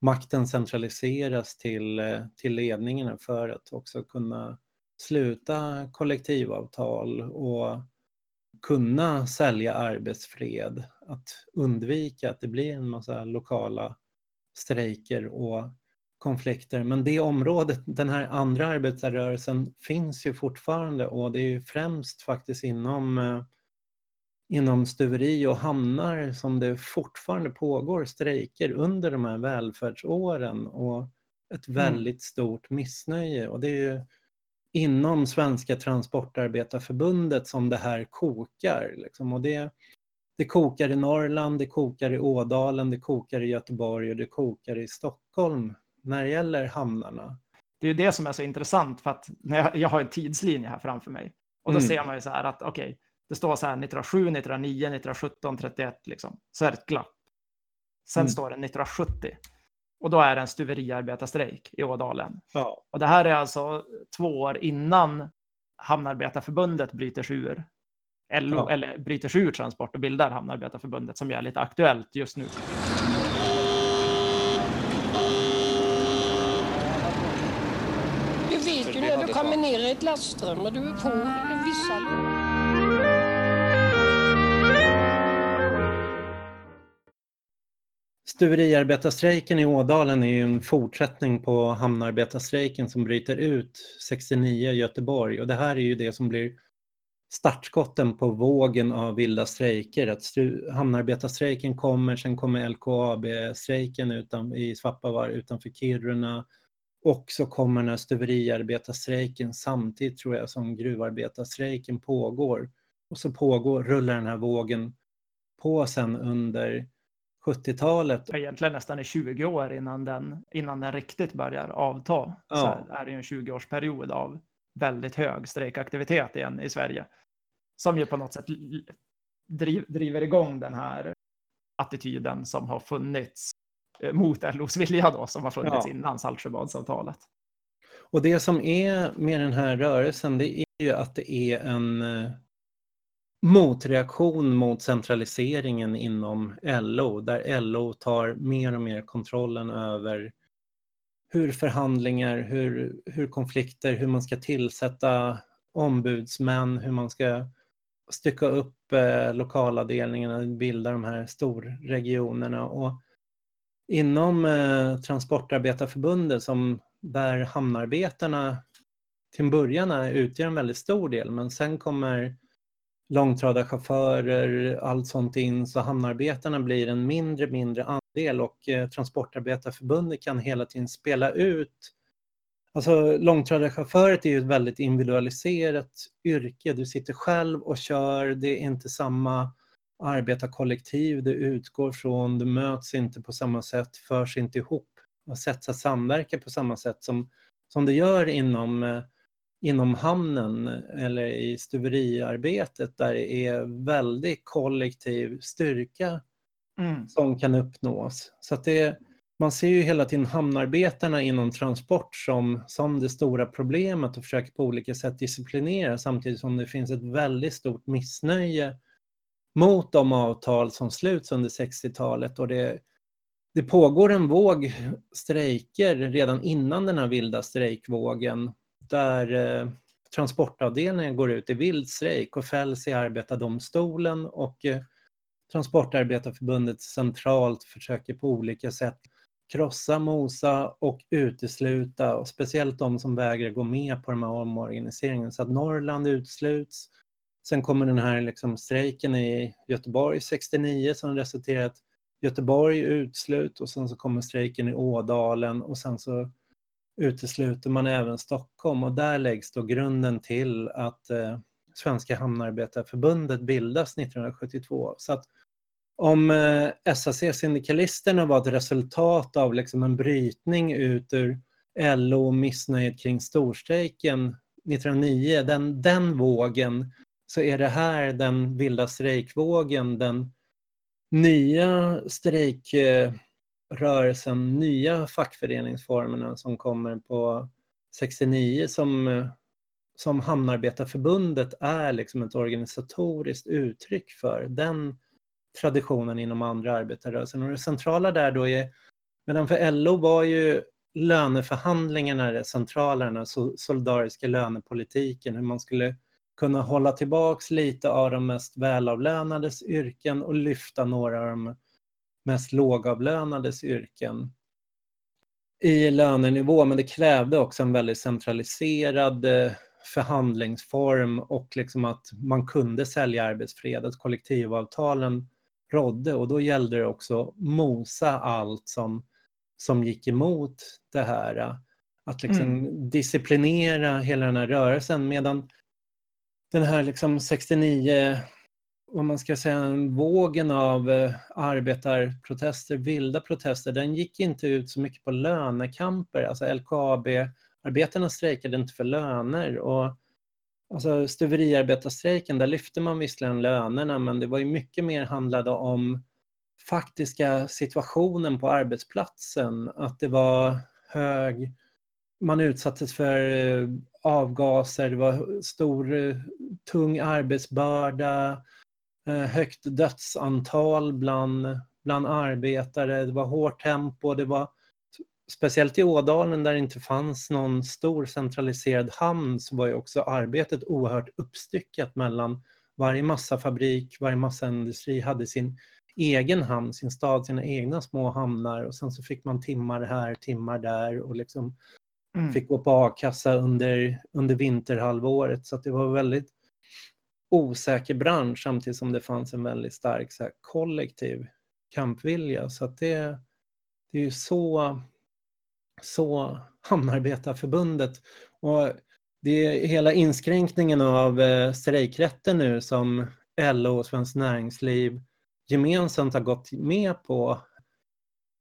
makten centraliseras till, till ledningarna för att också kunna sluta kollektivavtal och kunna sälja arbetsfred. Att undvika att det blir en massa lokala strejker och konflikter. Men det området, den här andra arbetarrörelsen finns ju fortfarande och det är ju främst faktiskt inom, eh, inom stuveri och hamnar som det fortfarande pågår strejker under de här välfärdsåren och ett mm. väldigt stort missnöje. Och det är ju inom Svenska Transportarbetarförbundet som det här kokar. Liksom. Och det, det kokar i Norrland, det kokar i Ådalen, det kokar i Göteborg och det kokar i Stockholm när det gäller hamnarna. Det är det som är så intressant för att när jag, jag har en tidslinje här framför mig och då mm. ser man ju så här att okej, okay, det står så här 1907, 1909, 1917, 31 liksom, så är det ett glapp. Sen mm. står det 1970 och då är det en stuveriarbetarstrejk i Ådalen. Ja. Och det här är alltså två år innan Hamnarbetarförbundet bryter sig ur. LO, ja. eller bryter sig ur Transport och bildar Hamnarbetarförbundet som är lite aktuellt just nu. Du vet ju när du kommer ner i ett lastrum och du är på vissa... Stuveriarbetarstrejken i Ådalen är ju en fortsättning på hamnarbetarstrejken som bryter ut 69 i Göteborg och det här är ju det som blir startskotten på vågen av vilda strejker. Att hamnarbetarstrejken kommer, sen kommer LKAB-strejken utan, i Svappavaara utanför Kiruna Och så kommer den här stuveriarbetarstrejken samtidigt tror jag som gruvarbetarstrejken pågår. Och så pågår, rullar den här vågen på sen under 70-talet. Egentligen nästan i 20 år innan den, innan den riktigt börjar avta. Ja. Så är det ju en 20-årsperiod av väldigt hög strejkaktivitet igen i Sverige. Som ju på något sätt driv, driver igång den här attityden som har funnits eh, mot LOs vilja då, som har funnits Ja. innan Saltsjöbadsavtalet. Och det som är med den här rörelsen det är ju att det är en eh, motreaktion mot centraliseringen inom LO där LO tar mer och mer kontrollen över hur förhandlingar, hur, hur konflikter, hur man ska tillsätta ombudsmän, hur man ska stycka upp eh, lokalavdelningarna, bilda de här storregionerna. Och inom eh, Transportarbetarförbundet som där hamnarbetarna till en början utgör en väldigt stor del men sen kommer långtradarchaufförer, allt sånt in så hamnarbetarna blir en mindre mindre andel och eh, Transportarbetarförbundet kan hela tiden spela ut Alltså långtradarchaufförer är ju ett väldigt individualiserat yrke. Du sitter själv och kör, det är inte samma arbetarkollektiv du utgår från, du möts inte på samma sätt, förs inte ihop och sätts att samverka på samma sätt som, som det gör inom, eh, inom hamnen eller i stuveriarbetet där det är väldigt kollektiv styrka Mm. som kan uppnås. Så att det, man ser ju hela tiden hamnarbetarna inom transport som, som det stora problemet och försöker på olika sätt disciplinera samtidigt som det finns ett väldigt stort missnöje mot de avtal som sluts under 60-talet och det, det pågår en våg strejker redan innan den här vilda strejkvågen där eh, transportavdelningen går ut i vild strejk och fälls i arbetardomstolen och eh, Transportarbetarförbundet centralt försöker på olika sätt krossa, mosa och utesluta och speciellt de som vägrar gå med på de här omorganiseringen så att Norrland utesluts. Sen kommer den här liksom strejken i Göteborg 69 som resulterar i att Göteborg utslut och sen så kommer strejken i Ådalen och sen så utesluter man även Stockholm och där läggs då grunden till att eh, Svenska Hamnarbetarförbundet bildas 1972. Så att om eh, SAC-syndikalisterna var ett resultat av liksom en brytning ut ur LO och missnöjet kring storstrejken 1909, den, den vågen, så är det här den vilda strejkvågen, den nya strejk eh, rörelsen, nya fackföreningsformerna som kommer på 69 som, som Hamnarbetarförbundet är liksom ett organisatoriskt uttryck för. Den traditionen inom andra arbetarrörelsen. Och det centrala där då är, medan för LO var ju löneförhandlingarna det centrala, den här solidariska lönepolitiken, hur man skulle kunna hålla tillbaks lite av de mest välavlönades yrken och lyfta några av de mest lågavlönades yrken i lönenivå, men det krävde också en väldigt centraliserad eh, förhandlingsform och liksom att man kunde sälja arbetsfred, att kollektivavtalen rådde och då gällde det också mosa allt som, som gick emot det här. Att liksom disciplinera hela den här rörelsen medan den här liksom 69, vad man ska säga, vågen av eh, arbetarprotester, vilda protester, den gick inte ut så mycket på lönekamper. Alltså LKAB-arbetarna strejkade inte för löner och Alltså stuveriarbetarstrejken, där lyfte man visserligen lönerna men det var ju mycket mer handlade om faktiska situationen på arbetsplatsen. Att det var hög, man utsattes för eh, avgaser, det var stor, eh, tung arbetsbörda, högt dödsantal bland, bland arbetare, det var hårt tempo, det var speciellt i Ådalen där det inte fanns någon stor centraliserad hamn så var ju också arbetet oerhört uppstyckat mellan varje massafabrik, varje massaindustri hade sin egen hamn, sin stad, sina egna små hamnar och sen så fick man timmar här, timmar där och liksom Mm. fick gå på a-kassa under, under vinterhalvåret. Så att det var väldigt osäker bransch samtidigt som det fanns en väldigt stark så här, kollektiv kampvilja så att det, det är ju så så Hamnarbetarförbundet. Och det är hela inskränkningen av eh, strejkrätten nu som LO och Svenskt Näringsliv gemensamt har gått med på.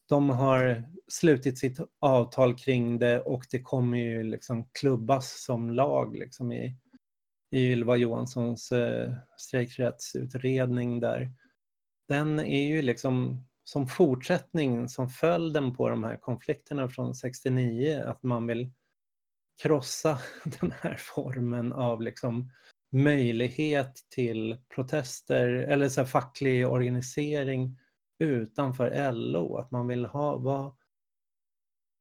De har slutit sitt avtal kring det och det kommer ju liksom klubbas som lag liksom i, i Ylva Johanssons eh, strejkrättsutredning där. Den är ju liksom som fortsättning, som följden på de här konflikterna från 69, att man vill krossa den här formen av liksom möjlighet till protester eller så facklig organisering utanför LO. Att man vill ha, va,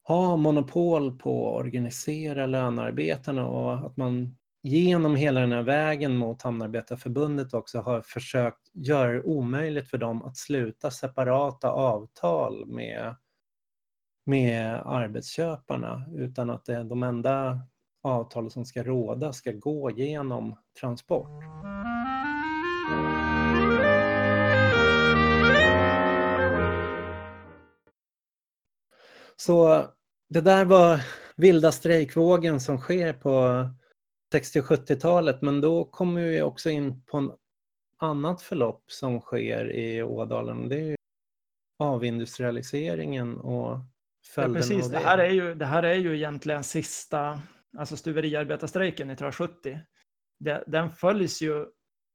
ha monopol på att organisera lönearbetarna och att man genom hela den här vägen mot Hamnarbetarförbundet också har försökt göra det omöjligt för dem att sluta separata avtal med, med arbetsköparna utan att det, de enda avtal som ska råda ska gå genom transport. Så det där var vilda strejkvågen som sker på 60 70-talet men då kommer vi också in på en annat förlopp som sker i Ådalen. Det är avindustrialiseringen och följderna ja, precis. av det. Det här, är ju, det här är ju egentligen sista, alltså stuveriarbetarstrejken 1970. Det, den följs ju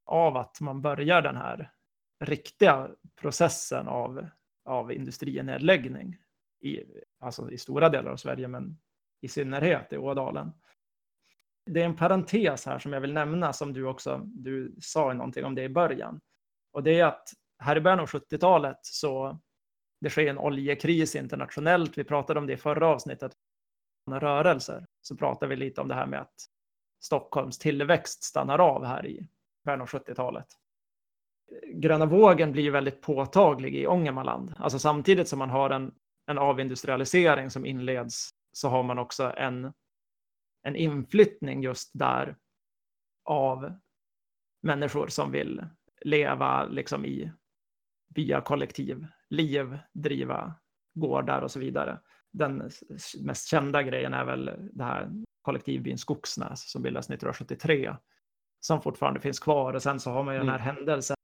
av att man börjar den här riktiga processen av, av industrinedläggning i, alltså i stora delar av Sverige, men i synnerhet i Ådalen det är en parentes här som jag vill nämna som du också, du sa någonting om det i början. Och det är att här i början av 70-talet så det sker en oljekris internationellt. Vi pratade om det i förra avsnittet. Rörelser. Så pratade vi lite om det här med att Stockholms tillväxt stannar av här i början av 70-talet. Gröna vågen blir väldigt påtaglig i Ångermanland. Alltså samtidigt som man har en, en avindustrialisering som inleds så har man också en en inflyttning just där av människor som vill leva liksom i byakollektiv, liv, driva gårdar och så vidare. Den mest kända grejen är väl det här kollektivbyn Skogsnäs som bildas 1973 som fortfarande finns kvar och sen så har man ju mm. den här mm. händelsen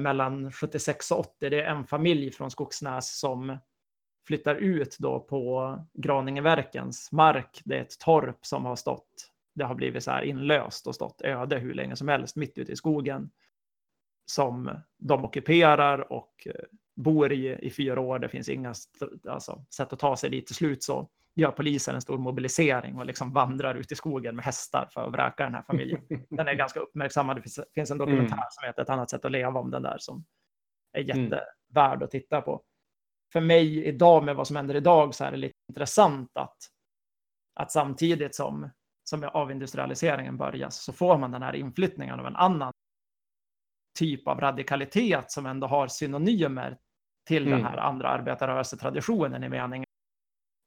mellan 76 och 80. Det är en familj från Skogsnäs som flyttar ut då på Graningeverkens mark. Det är ett torp som har stått, det har blivit så här inlöst och stått öde hur länge som helst mitt ute i skogen. Som de ockuperar och eh, bor i i fyra år. Det finns inga alltså, sätt att ta sig dit. Till slut så gör polisen en stor mobilisering och liksom vandrar ut i skogen med hästar för att vräka den här familjen. Den är ganska uppmärksammad. Det finns, finns en dokumentär mm. som heter Ett annat sätt att leva om den där som är mm. jättevärd mm. att titta på för mig idag med vad som händer idag så är det lite intressant att, att samtidigt som, som avindustrialiseringen börjar så får man den här inflyttningen av en annan typ av radikalitet som ändå har synonymer till mm. den här andra arbetarrörelsetraditionen i meningen.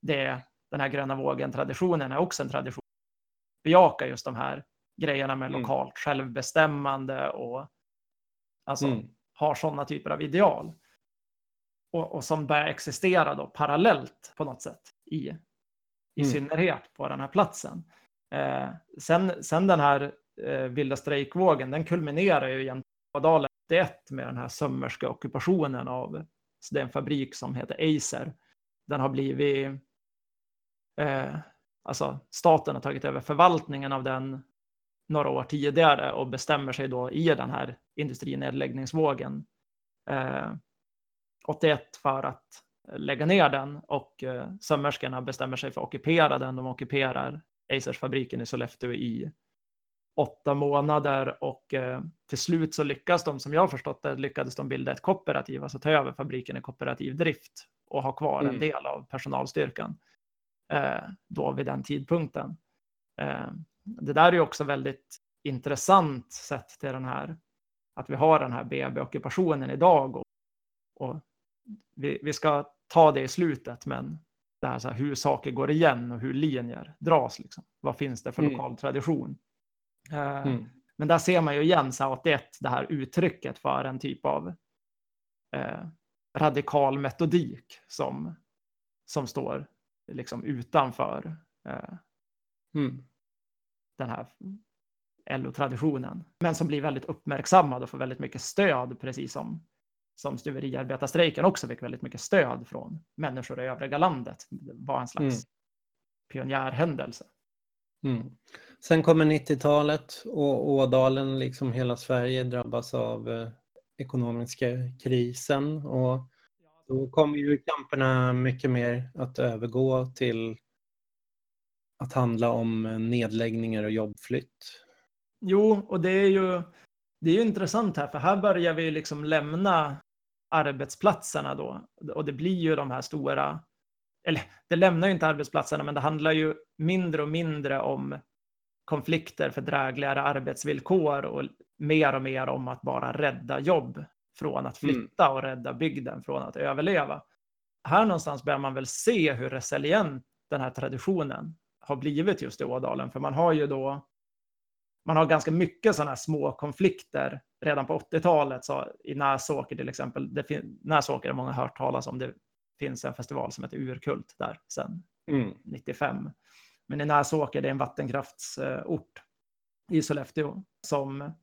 Det, den här gröna vågen-traditionen är också en tradition. Bejakar just de här grejerna med mm. lokalt självbestämmande och alltså mm. har sådana typer av ideal och, och som börjar existera då parallellt på något sätt i, i mm. synnerhet på den här platsen. Eh, sen, sen den här eh, vilda strejkvågen, den kulminerar ju egentligen på Dalen 81 med den här sömmerska ockupationen av så det är en fabrik som heter Acer. Den har blivit, eh, alltså staten har tagit över förvaltningen av den några år tidigare och bestämmer sig då i den här industrinedläggningsvågen eh, 81 för att lägga ner den och eh, sömmerskorna bestämmer sig för att ockupera den. De ockuperar Acers fabriken i Sollefteå i åtta månader och eh, till slut så lyckas de, som jag har förstått det, lyckades de bilda ett kooperativ, alltså ta över fabriken i kooperativ drift och ha kvar mm. en del av personalstyrkan eh, då vid den tidpunkten. Eh, det där är också väldigt intressant sett till den här att vi har den här BB-ockupationen idag och, och vi, vi ska ta det i slutet, men det här, så här, hur saker går igen och hur linjer dras. Liksom. Vad finns det för mm. lokal tradition? Uh, mm. Men där ser man ju igen så här, 81, det här uttrycket för en typ av uh, radikal metodik som, som står liksom utanför eh, Mm. den här LO-traditionen. Men som blir väldigt uppmärksammad och får väldigt mycket stöd, precis som, som stuveriarbetarstrejken också fick väldigt mycket stöd från människor i övriga landet. Det var en slags Mm. pionjärhändelse. Mm. Sen kommer 90-talet och Ådalen, liksom hela Sverige, drabbas av eh, ekonomiska krisen och då kommer ju kamperna mycket mer att övergå till att handla om eh, nedläggningar och jobbflytt. Jo, och det är ju det är ju intressant här, för här börjar vi liksom lämna arbetsplatserna då. Och det blir ju de här stora, eller det lämnar ju inte arbetsplatserna, men det handlar ju mindre och mindre om konflikter för drägligare arbetsvillkor och mer och mer om att bara rädda jobb från att Mm. flytta och rädda bygden från att överleva. Här någonstans börjar man väl se hur resilient den här traditionen har blivit just i Ådalen, för man har ju då man har ganska mycket sådana här små konflikter redan på 80-talet. Så I Näsåker till exempel, det Näsåker har många hört talas om. Det finns en festival som heter Urkult där sedan Mm. 95. Men i Näsåker, det är en vattenkraftsort i Sollefteå som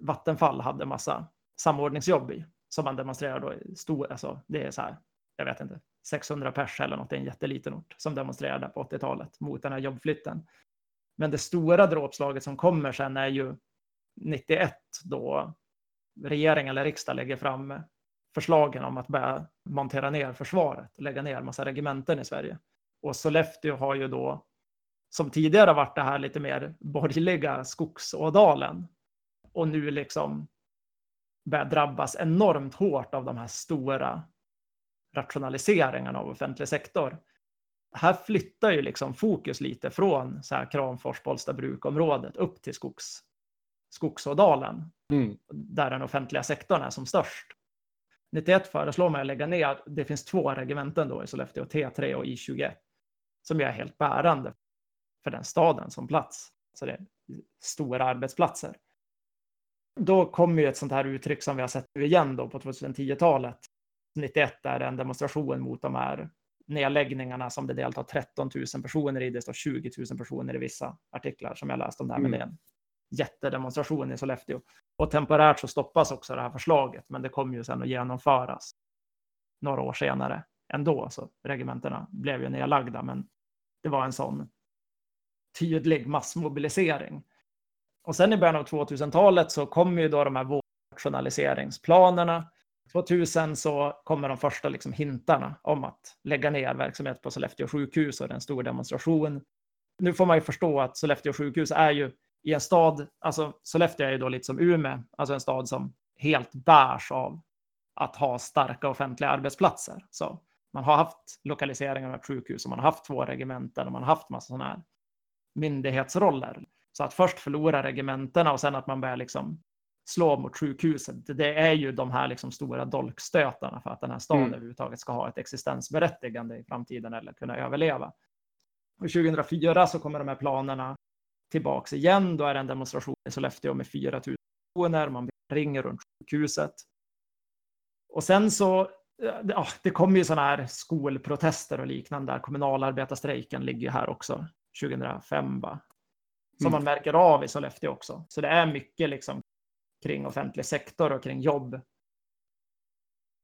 Vattenfall hade massa samordningsjobb i. Som man demonstrerar då i stor, alltså det är så här, jag vet inte, 600 pers eller något, det är en jätteliten ort som demonstrerade på 80-talet mot den här jobbflytten. Men det stora dråpslaget som kommer sen är ju 91 då regering eller riksdag lägger fram förslagen om att börja montera ner försvaret och lägga ner massa regementen i Sverige. Och Sollefteå har ju då, som tidigare varit det här lite mer borgerliga skogsådalen och nu liksom börjar drabbas enormt hårt av de här stora rationaliseringarna av offentlig sektor. Här flyttar ju liksom fokus lite från så här Kramfors, Bollstabrukområdet upp till skogs, Skogsådalen Mm. där den offentliga sektorn är som störst. 91 föreslår man att lägga ner, det finns två regementen då i Sollefteå, T3 och I21, som är helt bärande för den staden som plats. Så det är stora arbetsplatser. Då kommer ju ett sånt här uttryck som vi har sett nu igen då på 2010-talet. 91 är en demonstration mot de här nedläggningarna som det deltar 13 000 personer i. Det står 20 000 personer i vissa artiklar som jag läst om det här, men det är en jättedemonstration i Sollefteå. Och temporärt så stoppas också det här förslaget, men det kommer ju sen att genomföras några år senare ändå. Så regementena blev ju nedlagda, men det var en sån tydlig massmobilisering. Och sen i början av 2000-talet så kommer ju då de här rationaliseringsplanerna. 2000 så kommer de första liksom hintarna om att lägga ner verksamhet på Sollefteå sjukhus och det är en stor demonstration. Nu får man ju förstå att Sollefteå sjukhus är ju i en stad, alltså Sollefteå är ju då lite som Umeå, alltså en stad som helt bärs av att ha starka offentliga arbetsplatser. Så man har haft lokaliseringar med sjukhus och man har haft två regementen och man har haft massa sådana här myndighetsroller. Så att först förlora regementena och sen att man börjar liksom slå mot sjukhuset, det är ju de här liksom stora dolkstötarna för att den här staden Mm. överhuvudtaget ska ha ett existensberättigande i framtiden eller kunna överleva. Och 2004 så kommer de här planerna tillbaks igen. Då är det en demonstration i Sollefteå med 4 000 personer. Man ringer runt sjukhuset. Och sen så, ja, det kommer ju sådana här skolprotester och liknande där. Kommunalarbetarstrejken ligger här också 2005, va? Som Mm. man märker av i Sollefteå också. Så det är mycket liksom kring offentlig sektor och kring jobb.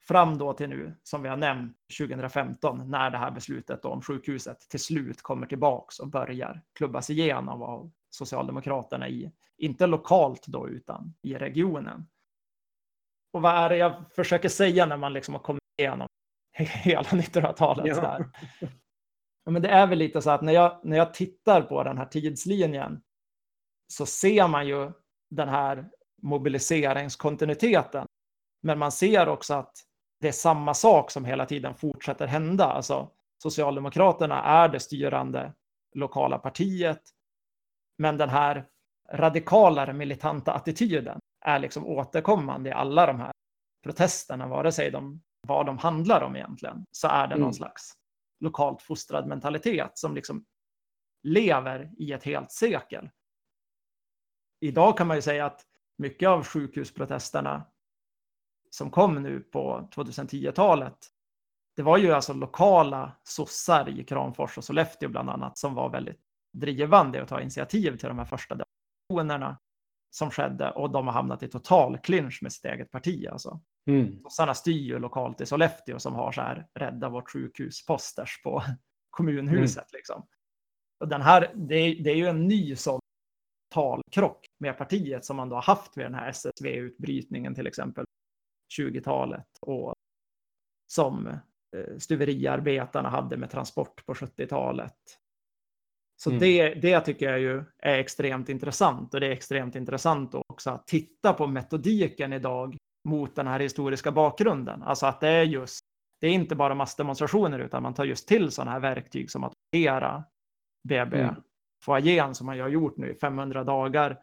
Fram då till nu, som vi har nämnt, 2015, när det här beslutet om sjukhuset till slut kommer tillbaks och börjar klubbas igenom av Socialdemokraterna i, inte lokalt då, utan i regionen. Och vad är det jag försöker säga när man liksom har kommit igenom hela 1900-talet? Ja. Där? Ja, men det är väl lite så att när jag, när jag tittar på den här tidslinjen så ser man ju den här mobiliseringskontinuiteten. Men man ser också att det är samma sak som hela tiden fortsätter hända. Alltså, Socialdemokraterna är det styrande lokala partiet. Men den här radikalare militanta attityden är liksom återkommande i alla de här protesterna, vare sig de, vad de handlar om egentligen, så är det någon Mm. slags lokalt fostrad mentalitet som liksom lever i ett helt sekel. Idag kan man ju säga att mycket av sjukhusprotesterna som kom nu på 2010-talet det var ju alltså lokala sossar i Kramfors och Sollefteå bland annat som var väldigt drivande och ta initiativ till de här första demonstrationerna som skedde och de har hamnat i total clinch med sitt eget parti. Alltså. Mm. Sossarna styr ju lokalt i Sollefteå som har så här rädda vårt sjukhus-posters på kommunhuset. Mm. Liksom. Och den här, det, är, det är ju en ny sån talkrock med partiet som man då har haft vid den här SSV-utbrytningen till exempel 20-talet och som eh, stuveriarbetarna hade med transport på 70-talet. Så Mm. det, det tycker jag ju är extremt intressant och det är extremt intressant också att titta på metodiken idag mot den här historiska bakgrunden. Alltså att det är just, det är inte bara massdemonstrationer utan man tar just till sådana här verktyg som att ockupera BB Mm. Foajén som man har gjort nu i 500 dagar.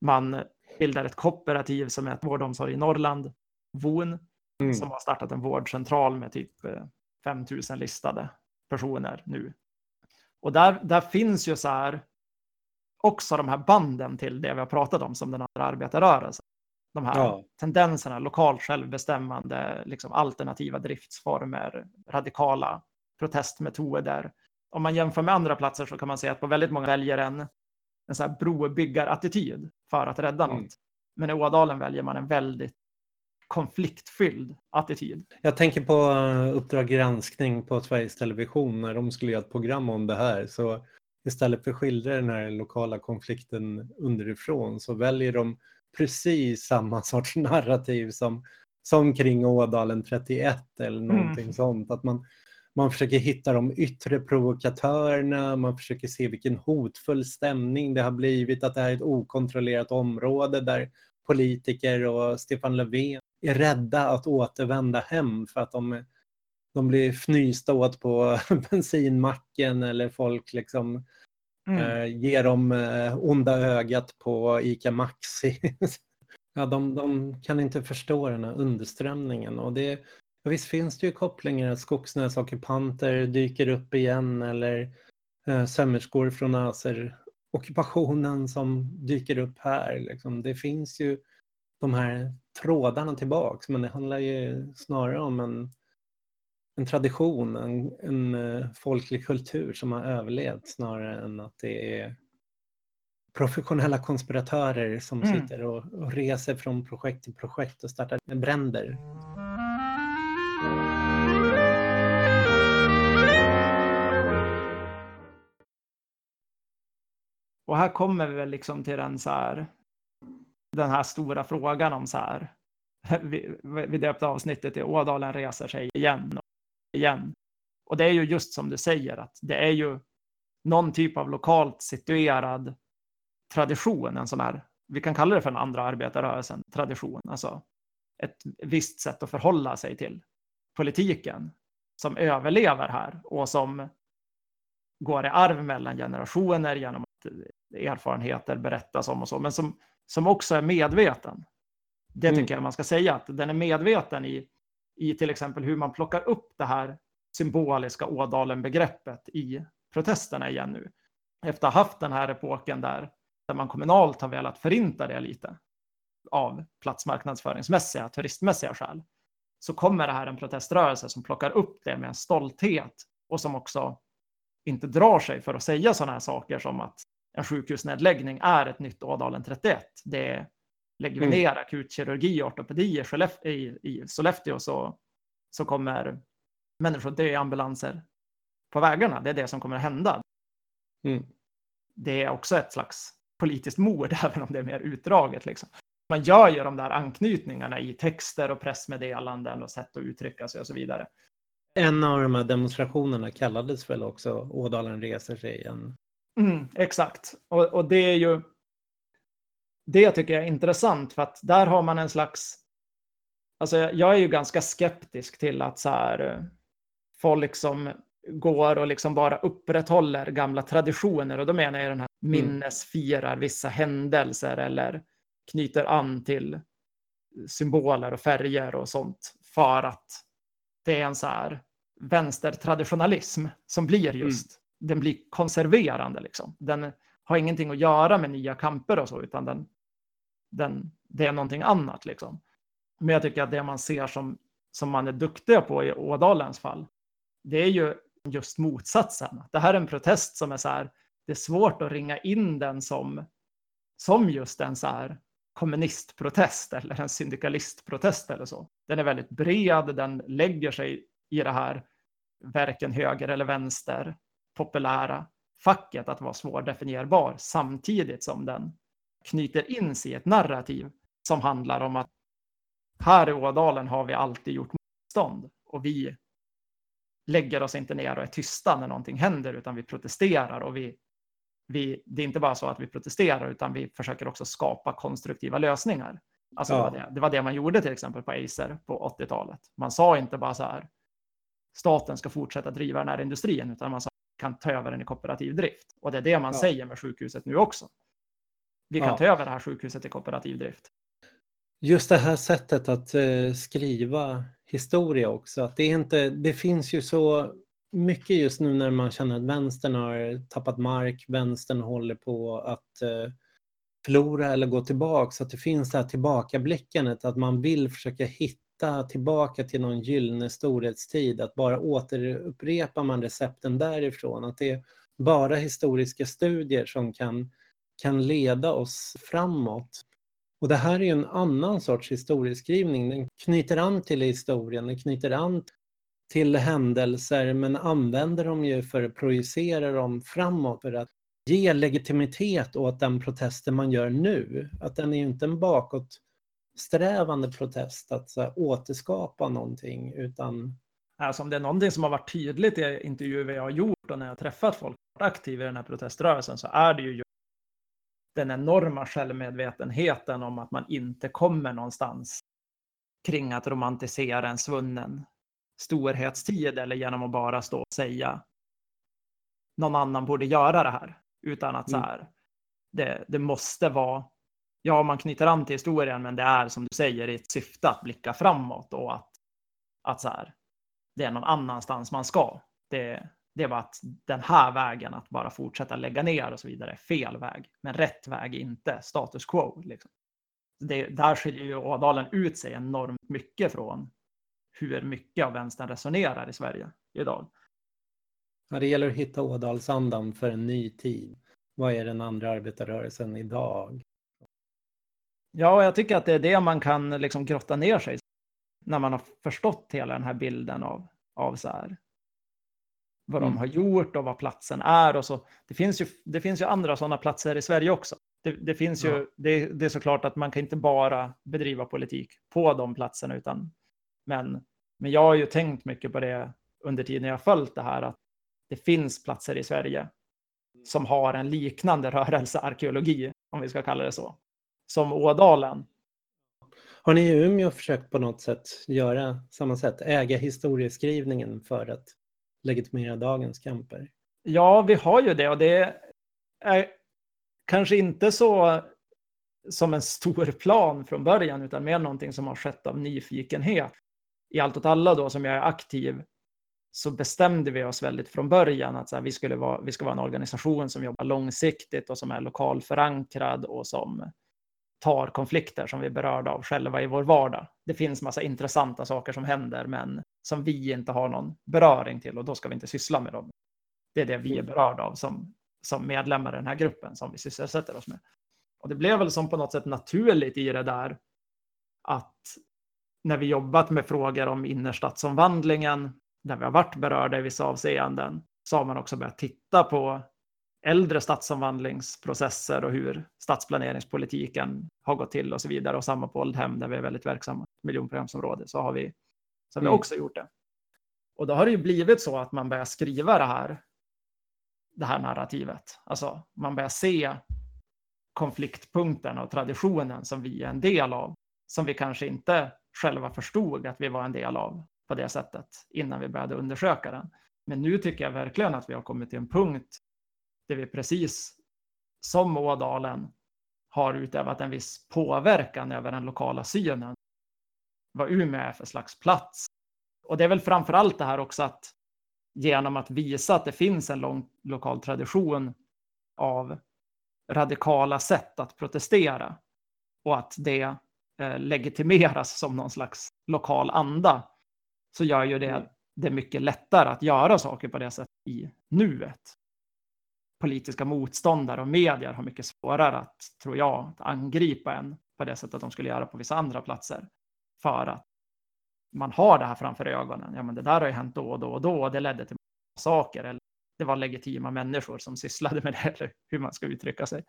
Man bildar ett kooperativ som är vård och omsorg i Norrland, VON, Mm. som har startat en vårdcentral med typ eh, 5000 listade personer nu. Och där, där finns ju så här också de här banden till det vi har pratat om som den andra arbetarrörelsen. De här Ja. tendenserna, lokalt självbestämmande, liksom alternativa driftsformer, radikala protestmetoder. Om man jämför med andra platser så kan man se att på väldigt många väljer en, en så här brobyggarattityd för att rädda Mm. något. Men i Ådalen väljer man en väldigt konfliktfylld attityd. Jag tänker på eh, Uppdrag granskning på Sveriges Television när de skulle göra ett program om det här. Så istället för att skildra den här lokala konflikten underifrån så väljer de precis samma sorts narrativ som, som kring Ådalen 31 eller någonting sånt. Att man, man försöker hitta de yttre provokatörerna, man försöker se vilken hotfull stämning det har blivit, att det här är ett okontrollerat område där politiker och Stefan Löfven är rädda att återvända hem för att de, de blir fnysta åt på bensinmacken eller folk liksom Mm. eh, ger dem eh, onda ögat på ICA Maxi. ja, de, de kan inte förstå den här underströmningen och det, ja, visst finns det ju kopplingar att skogsnäsockupanter dyker upp igen eller eh, sömmerskor från Öser-ockupationen som dyker upp här. Liksom. Det finns ju de här trådarna tillbaks men det handlar ju snarare om en, en tradition, en, en eh, folklig kultur som har överlevt snarare än att det är professionella konspiratörer som Mm. sitter och, och reser från projekt till projekt och startar bränder. Och här kommer vi väl liksom till den så här, den här stora frågan om så här, vi, vi döpte avsnittet till Ådalen reser sig igen och igen. Och det är ju just som du säger att det är ju någon typ av lokalt situerad tradition, en sån här, vi kan kalla det för den andra arbetarrörelsen, tradition, alltså ett visst sätt att förhålla sig till politiken som överlever här och som går i arv mellan generationer genom att erfarenheter berättas om och så, men som, som också är medveten. Det tycker Mm. jag man ska säga, att den är medveten i, i till exempel hur man plockar upp det här symboliska Ådalen-begreppet i protesterna igen nu. Efter att ha haft den här epoken där, där man kommunalt har velat förinta det lite av platsmarknadsföringsmässiga, turistmässiga skäl, så kommer det här en proteströrelse som plockar upp det med en stolthet och som också inte drar sig för att säga sådana här saker som att en sjukhusnedläggning är ett nytt Ådalen 31. Det lägger vi Mm. ner akutkirurgi och ortopedi i, i Sollefteå så, så kommer människor dö i ambulanser på vägarna. Det är det som kommer att hända. Mm. Det är också ett slags politiskt mord, även om det är mer utdraget. Liksom. Man gör ju de där anknytningarna i texter och pressmeddelanden och sätt att uttrycka sig och så vidare. En av de här demonstrationerna kallades väl också Ådalen reser sig igen. Mm, exakt. Och, och det är ju... Det tycker jag är intressant för att där har man en slags... Alltså jag, är ju ganska skeptisk till att så här eh, folk som går och liksom bara upprätthåller gamla traditioner och då menar jag den här minnesfirar vissa händelser eller knyter an till symboler och färger och sånt för att det är en så här vänstertraditionalism som blir just, den blir konserverande liksom. Den har ingenting att göra med nya kamper och så, utan den, den, det är någonting annat liksom. Men jag tycker att det man ser som, som man är duktiga på i Ådalens fall, det är ju just motsatsen. Det här är en protest som är så här, det är svårt att ringa in den som, som just en så här kommunistprotest eller en syndikalistprotest eller så. Den är väldigt bred, den lägger sig i det här verken höger eller vänster, populära facket att vara svårdefinierbar samtidigt som den knyter in sig i ett narrativ som handlar om att här i Ådalen har vi alltid gjort motstånd och vi lägger oss inte ner och är tysta när någonting händer utan vi protesterar och vi, vi det är inte bara så att vi protesterar utan vi försöker också skapa konstruktiva lösningar. Alltså ja. det, var det, det, var det man gjorde till exempel på Acer på 80-talet. Man sa inte bara så här staten ska fortsätta driva den här industrin utan man sa kan ta över den i kooperativ drift. Och det är det man ja. säger med sjukhuset nu också. Vi kan ja. ta över det här sjukhuset i kooperativ drift. Just det här sättet att eh, skriva historia också. Att det, är inte, det finns ju så mycket just nu när man känner att vänstern har tappat mark, vänstern håller på att eh, förlora eller gå tillbaka. Så att det finns det här tillbakablickandet, att man vill försöka hitta tillbaka till någon gyllene storhetstid, att bara återupprepar man recepten därifrån. Att det är bara historiska studier som kan, kan leda oss framåt. Och det här är ju en annan sorts historieskrivning. Den knyter an till historien, den knyter an till händelser men använder dem ju för att projicera dem framåt för att ge legitimitet åt den protesten man gör nu. Att den är ju inte en bakåtsträvande protest att så här, återskapa någonting utan Alltså om det är någonting som har varit tydligt i intervjuer jag har gjort och när jag har träffat folk aktiva i den här proteströrelsen så är det ju den enorma självmedvetenheten om att man inte kommer någonstans kring att romantisera en svunnen storhetstid eller genom att bara stå och säga någon annan borde göra det här. Utan att så mm. här, det, det måste vara, ja man knyter an till historien men det är som du säger i ett syfte att blicka framåt och att, att så här, det är någon annanstans man ska. Det, det var att den här vägen, att bara fortsätta lägga ner och så vidare, är fel väg. Men rätt väg inte status quo. Liksom. Det, där skiljer ju Ådalen ut sig enormt mycket från hur mycket av vänstern resonerar i Sverige idag. Ja, det gäller att hitta Ådalsandan för en ny tid. Vad är den andra arbetarrörelsen idag? Ja, jag tycker att det är det man kan liksom grotta ner sig när man har förstått hela den här bilden av, av så här, vad mm. de har gjort och vad platsen är och så. Det finns ju, det finns ju andra sådana platser i Sverige också. Det, det finns ja. ju, det, det, är såklart att man kan inte bara bedriva politik på de platserna, utan men, men jag har ju tänkt mycket på det under tiden jag följt det här, att det finns platser i Sverige som har en liknande rörelsearkeologi, om vi ska kalla det så, som Ådalen. Har ni i Umeå försökt på något sätt göra samma sätt, äga historieskrivningen för att legitimera dagens kamper? Ja, vi har ju det och det är kanske inte så som en stor plan från början utan mer någonting som har skett av nyfikenhet. I Allt åt alla då som jag är aktiv så bestämde vi oss väldigt från början att så här, vi, skulle vara, vi ska vara en organisation som jobbar långsiktigt och som är lokalförankrad och som tar konflikter som vi är berörda av själva i vår vardag. Det finns massa intressanta saker som händer, men som vi inte har någon beröring till och då ska vi inte syssla med dem. Det är det vi är berörda av som, som medlemmar i den här gruppen som vi sysselsätter oss med. Och det blev väl som på något sätt naturligt i det där att när vi jobbat med frågor om innerstadsomvandlingen, där vi har varit berörda i vissa avseenden, så har man också börjat titta på äldre stadsomvandlingsprocesser och hur stadsplaneringspolitiken har gått till och så vidare. Och samma på Oldhem där vi är väldigt verksamma, miljonprogramsområde, så har vi, så har vi mm. också gjort det. Och då har det ju blivit så att man börjar skriva det här, det här narrativet. Alltså man börjar se konfliktpunkten och traditionen som vi är en del av, som vi kanske inte själva förstod att vi var en del av på det sättet innan vi började undersöka den. Men nu tycker jag verkligen att vi har kommit till en punkt där vi precis som Ådalen har utövat en viss påverkan över den lokala synen. Vad Umeå är för slags plats. Och det är väl framför allt det här också att genom att visa att det finns en lång lokal tradition av radikala sätt att protestera och att det legitimeras som någon slags lokal anda så gör ju det Mm. det mycket lättare att göra saker på det sättet i nuet. Politiska motståndare och medier har mycket svårare att, tror jag, att angripa en på det sättet de skulle göra på vissa andra platser. För att man har det här framför ögonen. Ja, men det där har ju hänt då och då och då och det ledde till saker. Eller det var legitima människor som sysslade med det, eller hur man ska uttrycka sig.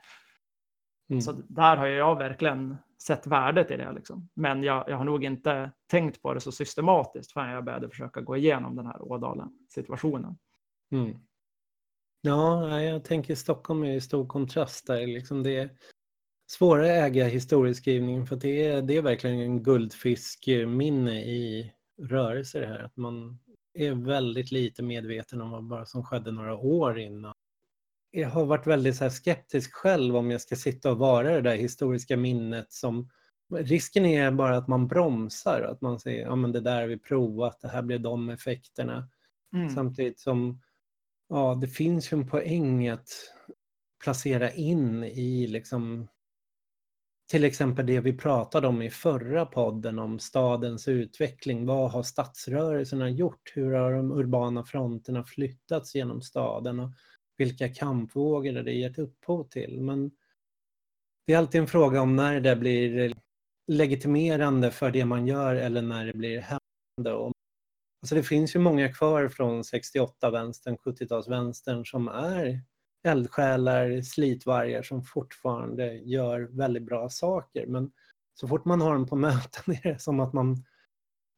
Mm. Så där har jag verkligen sett värdet i det. Liksom. Men jag, jag har nog inte tänkt på det så systematiskt förrän jag började försöka gå igenom den här Ådalen-situationen. Mm. Ja, jag tänker Stockholm är i stor kontrast där. Liksom det är svårare att äga historieskrivningen för det är, det är verkligen en guldfiskminne i rörelse det här. Att man är väldigt lite medveten om vad bara som skedde några år innan. Jag har varit väldigt så skeptisk själv om jag ska sitta och vara det där historiska minnet som Risken är bara att man bromsar, att man säger ja men det där har vi provat, det här blev de effekterna. Mm. Samtidigt som ja, det finns ju en poäng att placera in i liksom till exempel det vi pratade om i förra podden om stadens utveckling. Vad har stadsrörelserna gjort? Hur har de urbana fronterna flyttats genom staden? Och vilka kampvågor det gett upphov till? Men det är alltid en fråga om när det blir legitimerande för det man gör eller när det blir hämmande. Alltså det finns ju många kvar från 68-vänstern, 70-talsvänstern som är eldsjälar, slitvargar som fortfarande gör väldigt bra saker. Men så fort man har dem på möten är det som att man,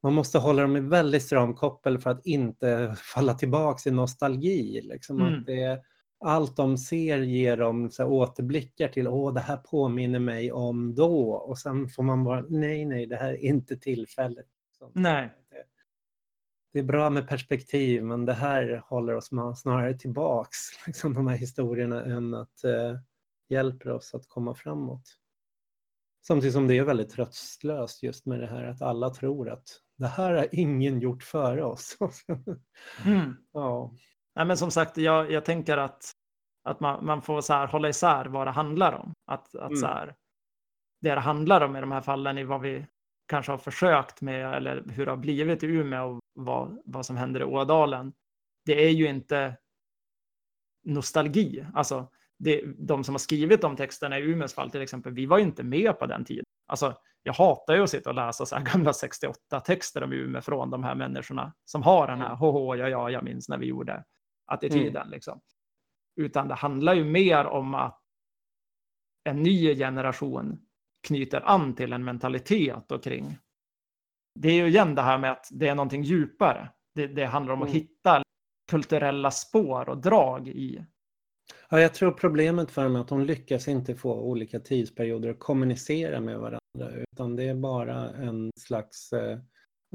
man måste hålla dem i väldigt stram koppel för att inte falla tillbaka i nostalgi. Liksom Mm. att det, allt de ser ger dem så här återblickar till, åh det här påminner mig om då. Och sen får man bara, nej nej, det här är inte tillfället. Liksom. Nej. Det, det är bra med perspektiv men det här håller oss snarare tillbaks, liksom de här historierna, än att eh, hjälper oss att komma framåt. Samtidigt som det är väldigt tröstlöst just med det här att alla tror att det här har ingen gjort före oss. Mm. ja. Nej, men som sagt, jag, jag tänker att, att man, man får så här hålla isär vad det handlar om. Att, att Mm. så här, det det handlar om i de här fallen är vad vi kanske har försökt med eller hur det har blivit i Umeå och vad, vad som händer i Ådalen. Det är ju inte nostalgi. Alltså, det, de som har skrivit de texterna i Umeås fall till exempel, vi var ju inte med på den tiden. Alltså, jag hatar ju att sitta och läsa så här gamla 68-texter om Umeå från de här människorna som har den här Mm. hoho, ja, ja, jag minns när vi gjorde attityden. Liksom. Utan det handlar ju mer om att en ny generation knyter an till en mentalitet och kring. Det är ju igen det här med att det är någonting djupare. Det, det handlar om att Mm. hitta kulturella spår och drag i. Ja, jag tror problemet för dem är att de lyckas inte få olika tidsperioder att kommunicera med varandra utan det är bara en slags eh,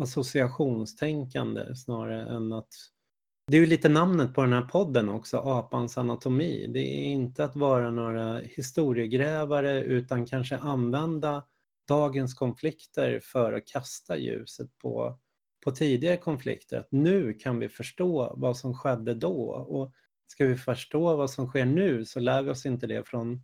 associationstänkande snarare än att det är ju lite namnet på den här podden också, Apans anatomi. Det är inte att vara några historiegrävare utan kanske använda dagens konflikter för att kasta ljuset på, på tidigare konflikter. Att nu kan vi förstå vad som skedde då och ska vi förstå vad som sker nu så lär vi oss inte det från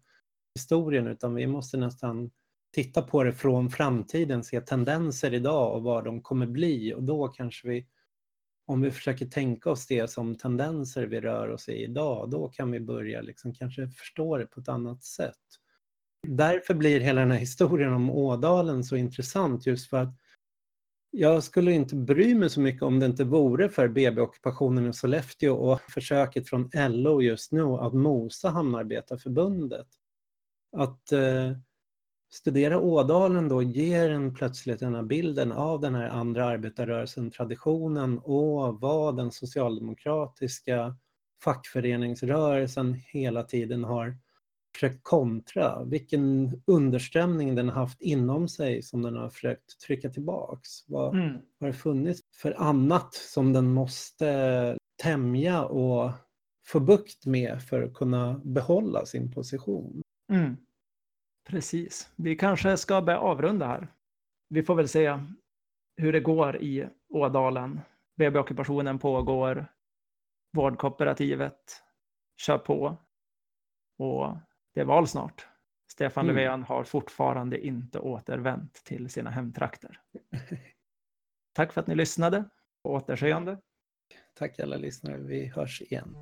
historien utan vi måste nästan titta på det från framtiden, se tendenser idag och vad de kommer bli och då kanske vi om vi försöker tänka oss det som tendenser vi rör oss i idag, då kan vi börja liksom kanske förstå det på ett annat sätt. Därför blir hela den här historien om Ådalen så intressant just för att jag skulle inte bry mig så mycket om det inte vore för BB-ockupationen i Sollefteå och försöket från LO just nu att mosa Hamnarbetarförbundet. Att eh, studera Ådalen då ger en plötsligt den här bilden av den här andra arbetarrörelsen, traditionen och vad den socialdemokratiska fackföreningsrörelsen hela tiden har kontra. Vilken underströmning den har haft inom sig som den har försökt trycka tillbaks. Vad Mm. har det funnits för annat som den måste tämja och få bukt med för att kunna behålla sin position? Mm. Precis. Vi kanske ska börja avrunda här. Vi får väl se hur det går i Ådalen. BB-ockupationen pågår. Vårdkooperativet kör på. Och det är val snart. Stefan Mm. Löfven har fortfarande inte återvänt till sina hemtrakter. Tack för att ni lyssnade. På återseende. Tack alla lyssnare. Vi hörs igen.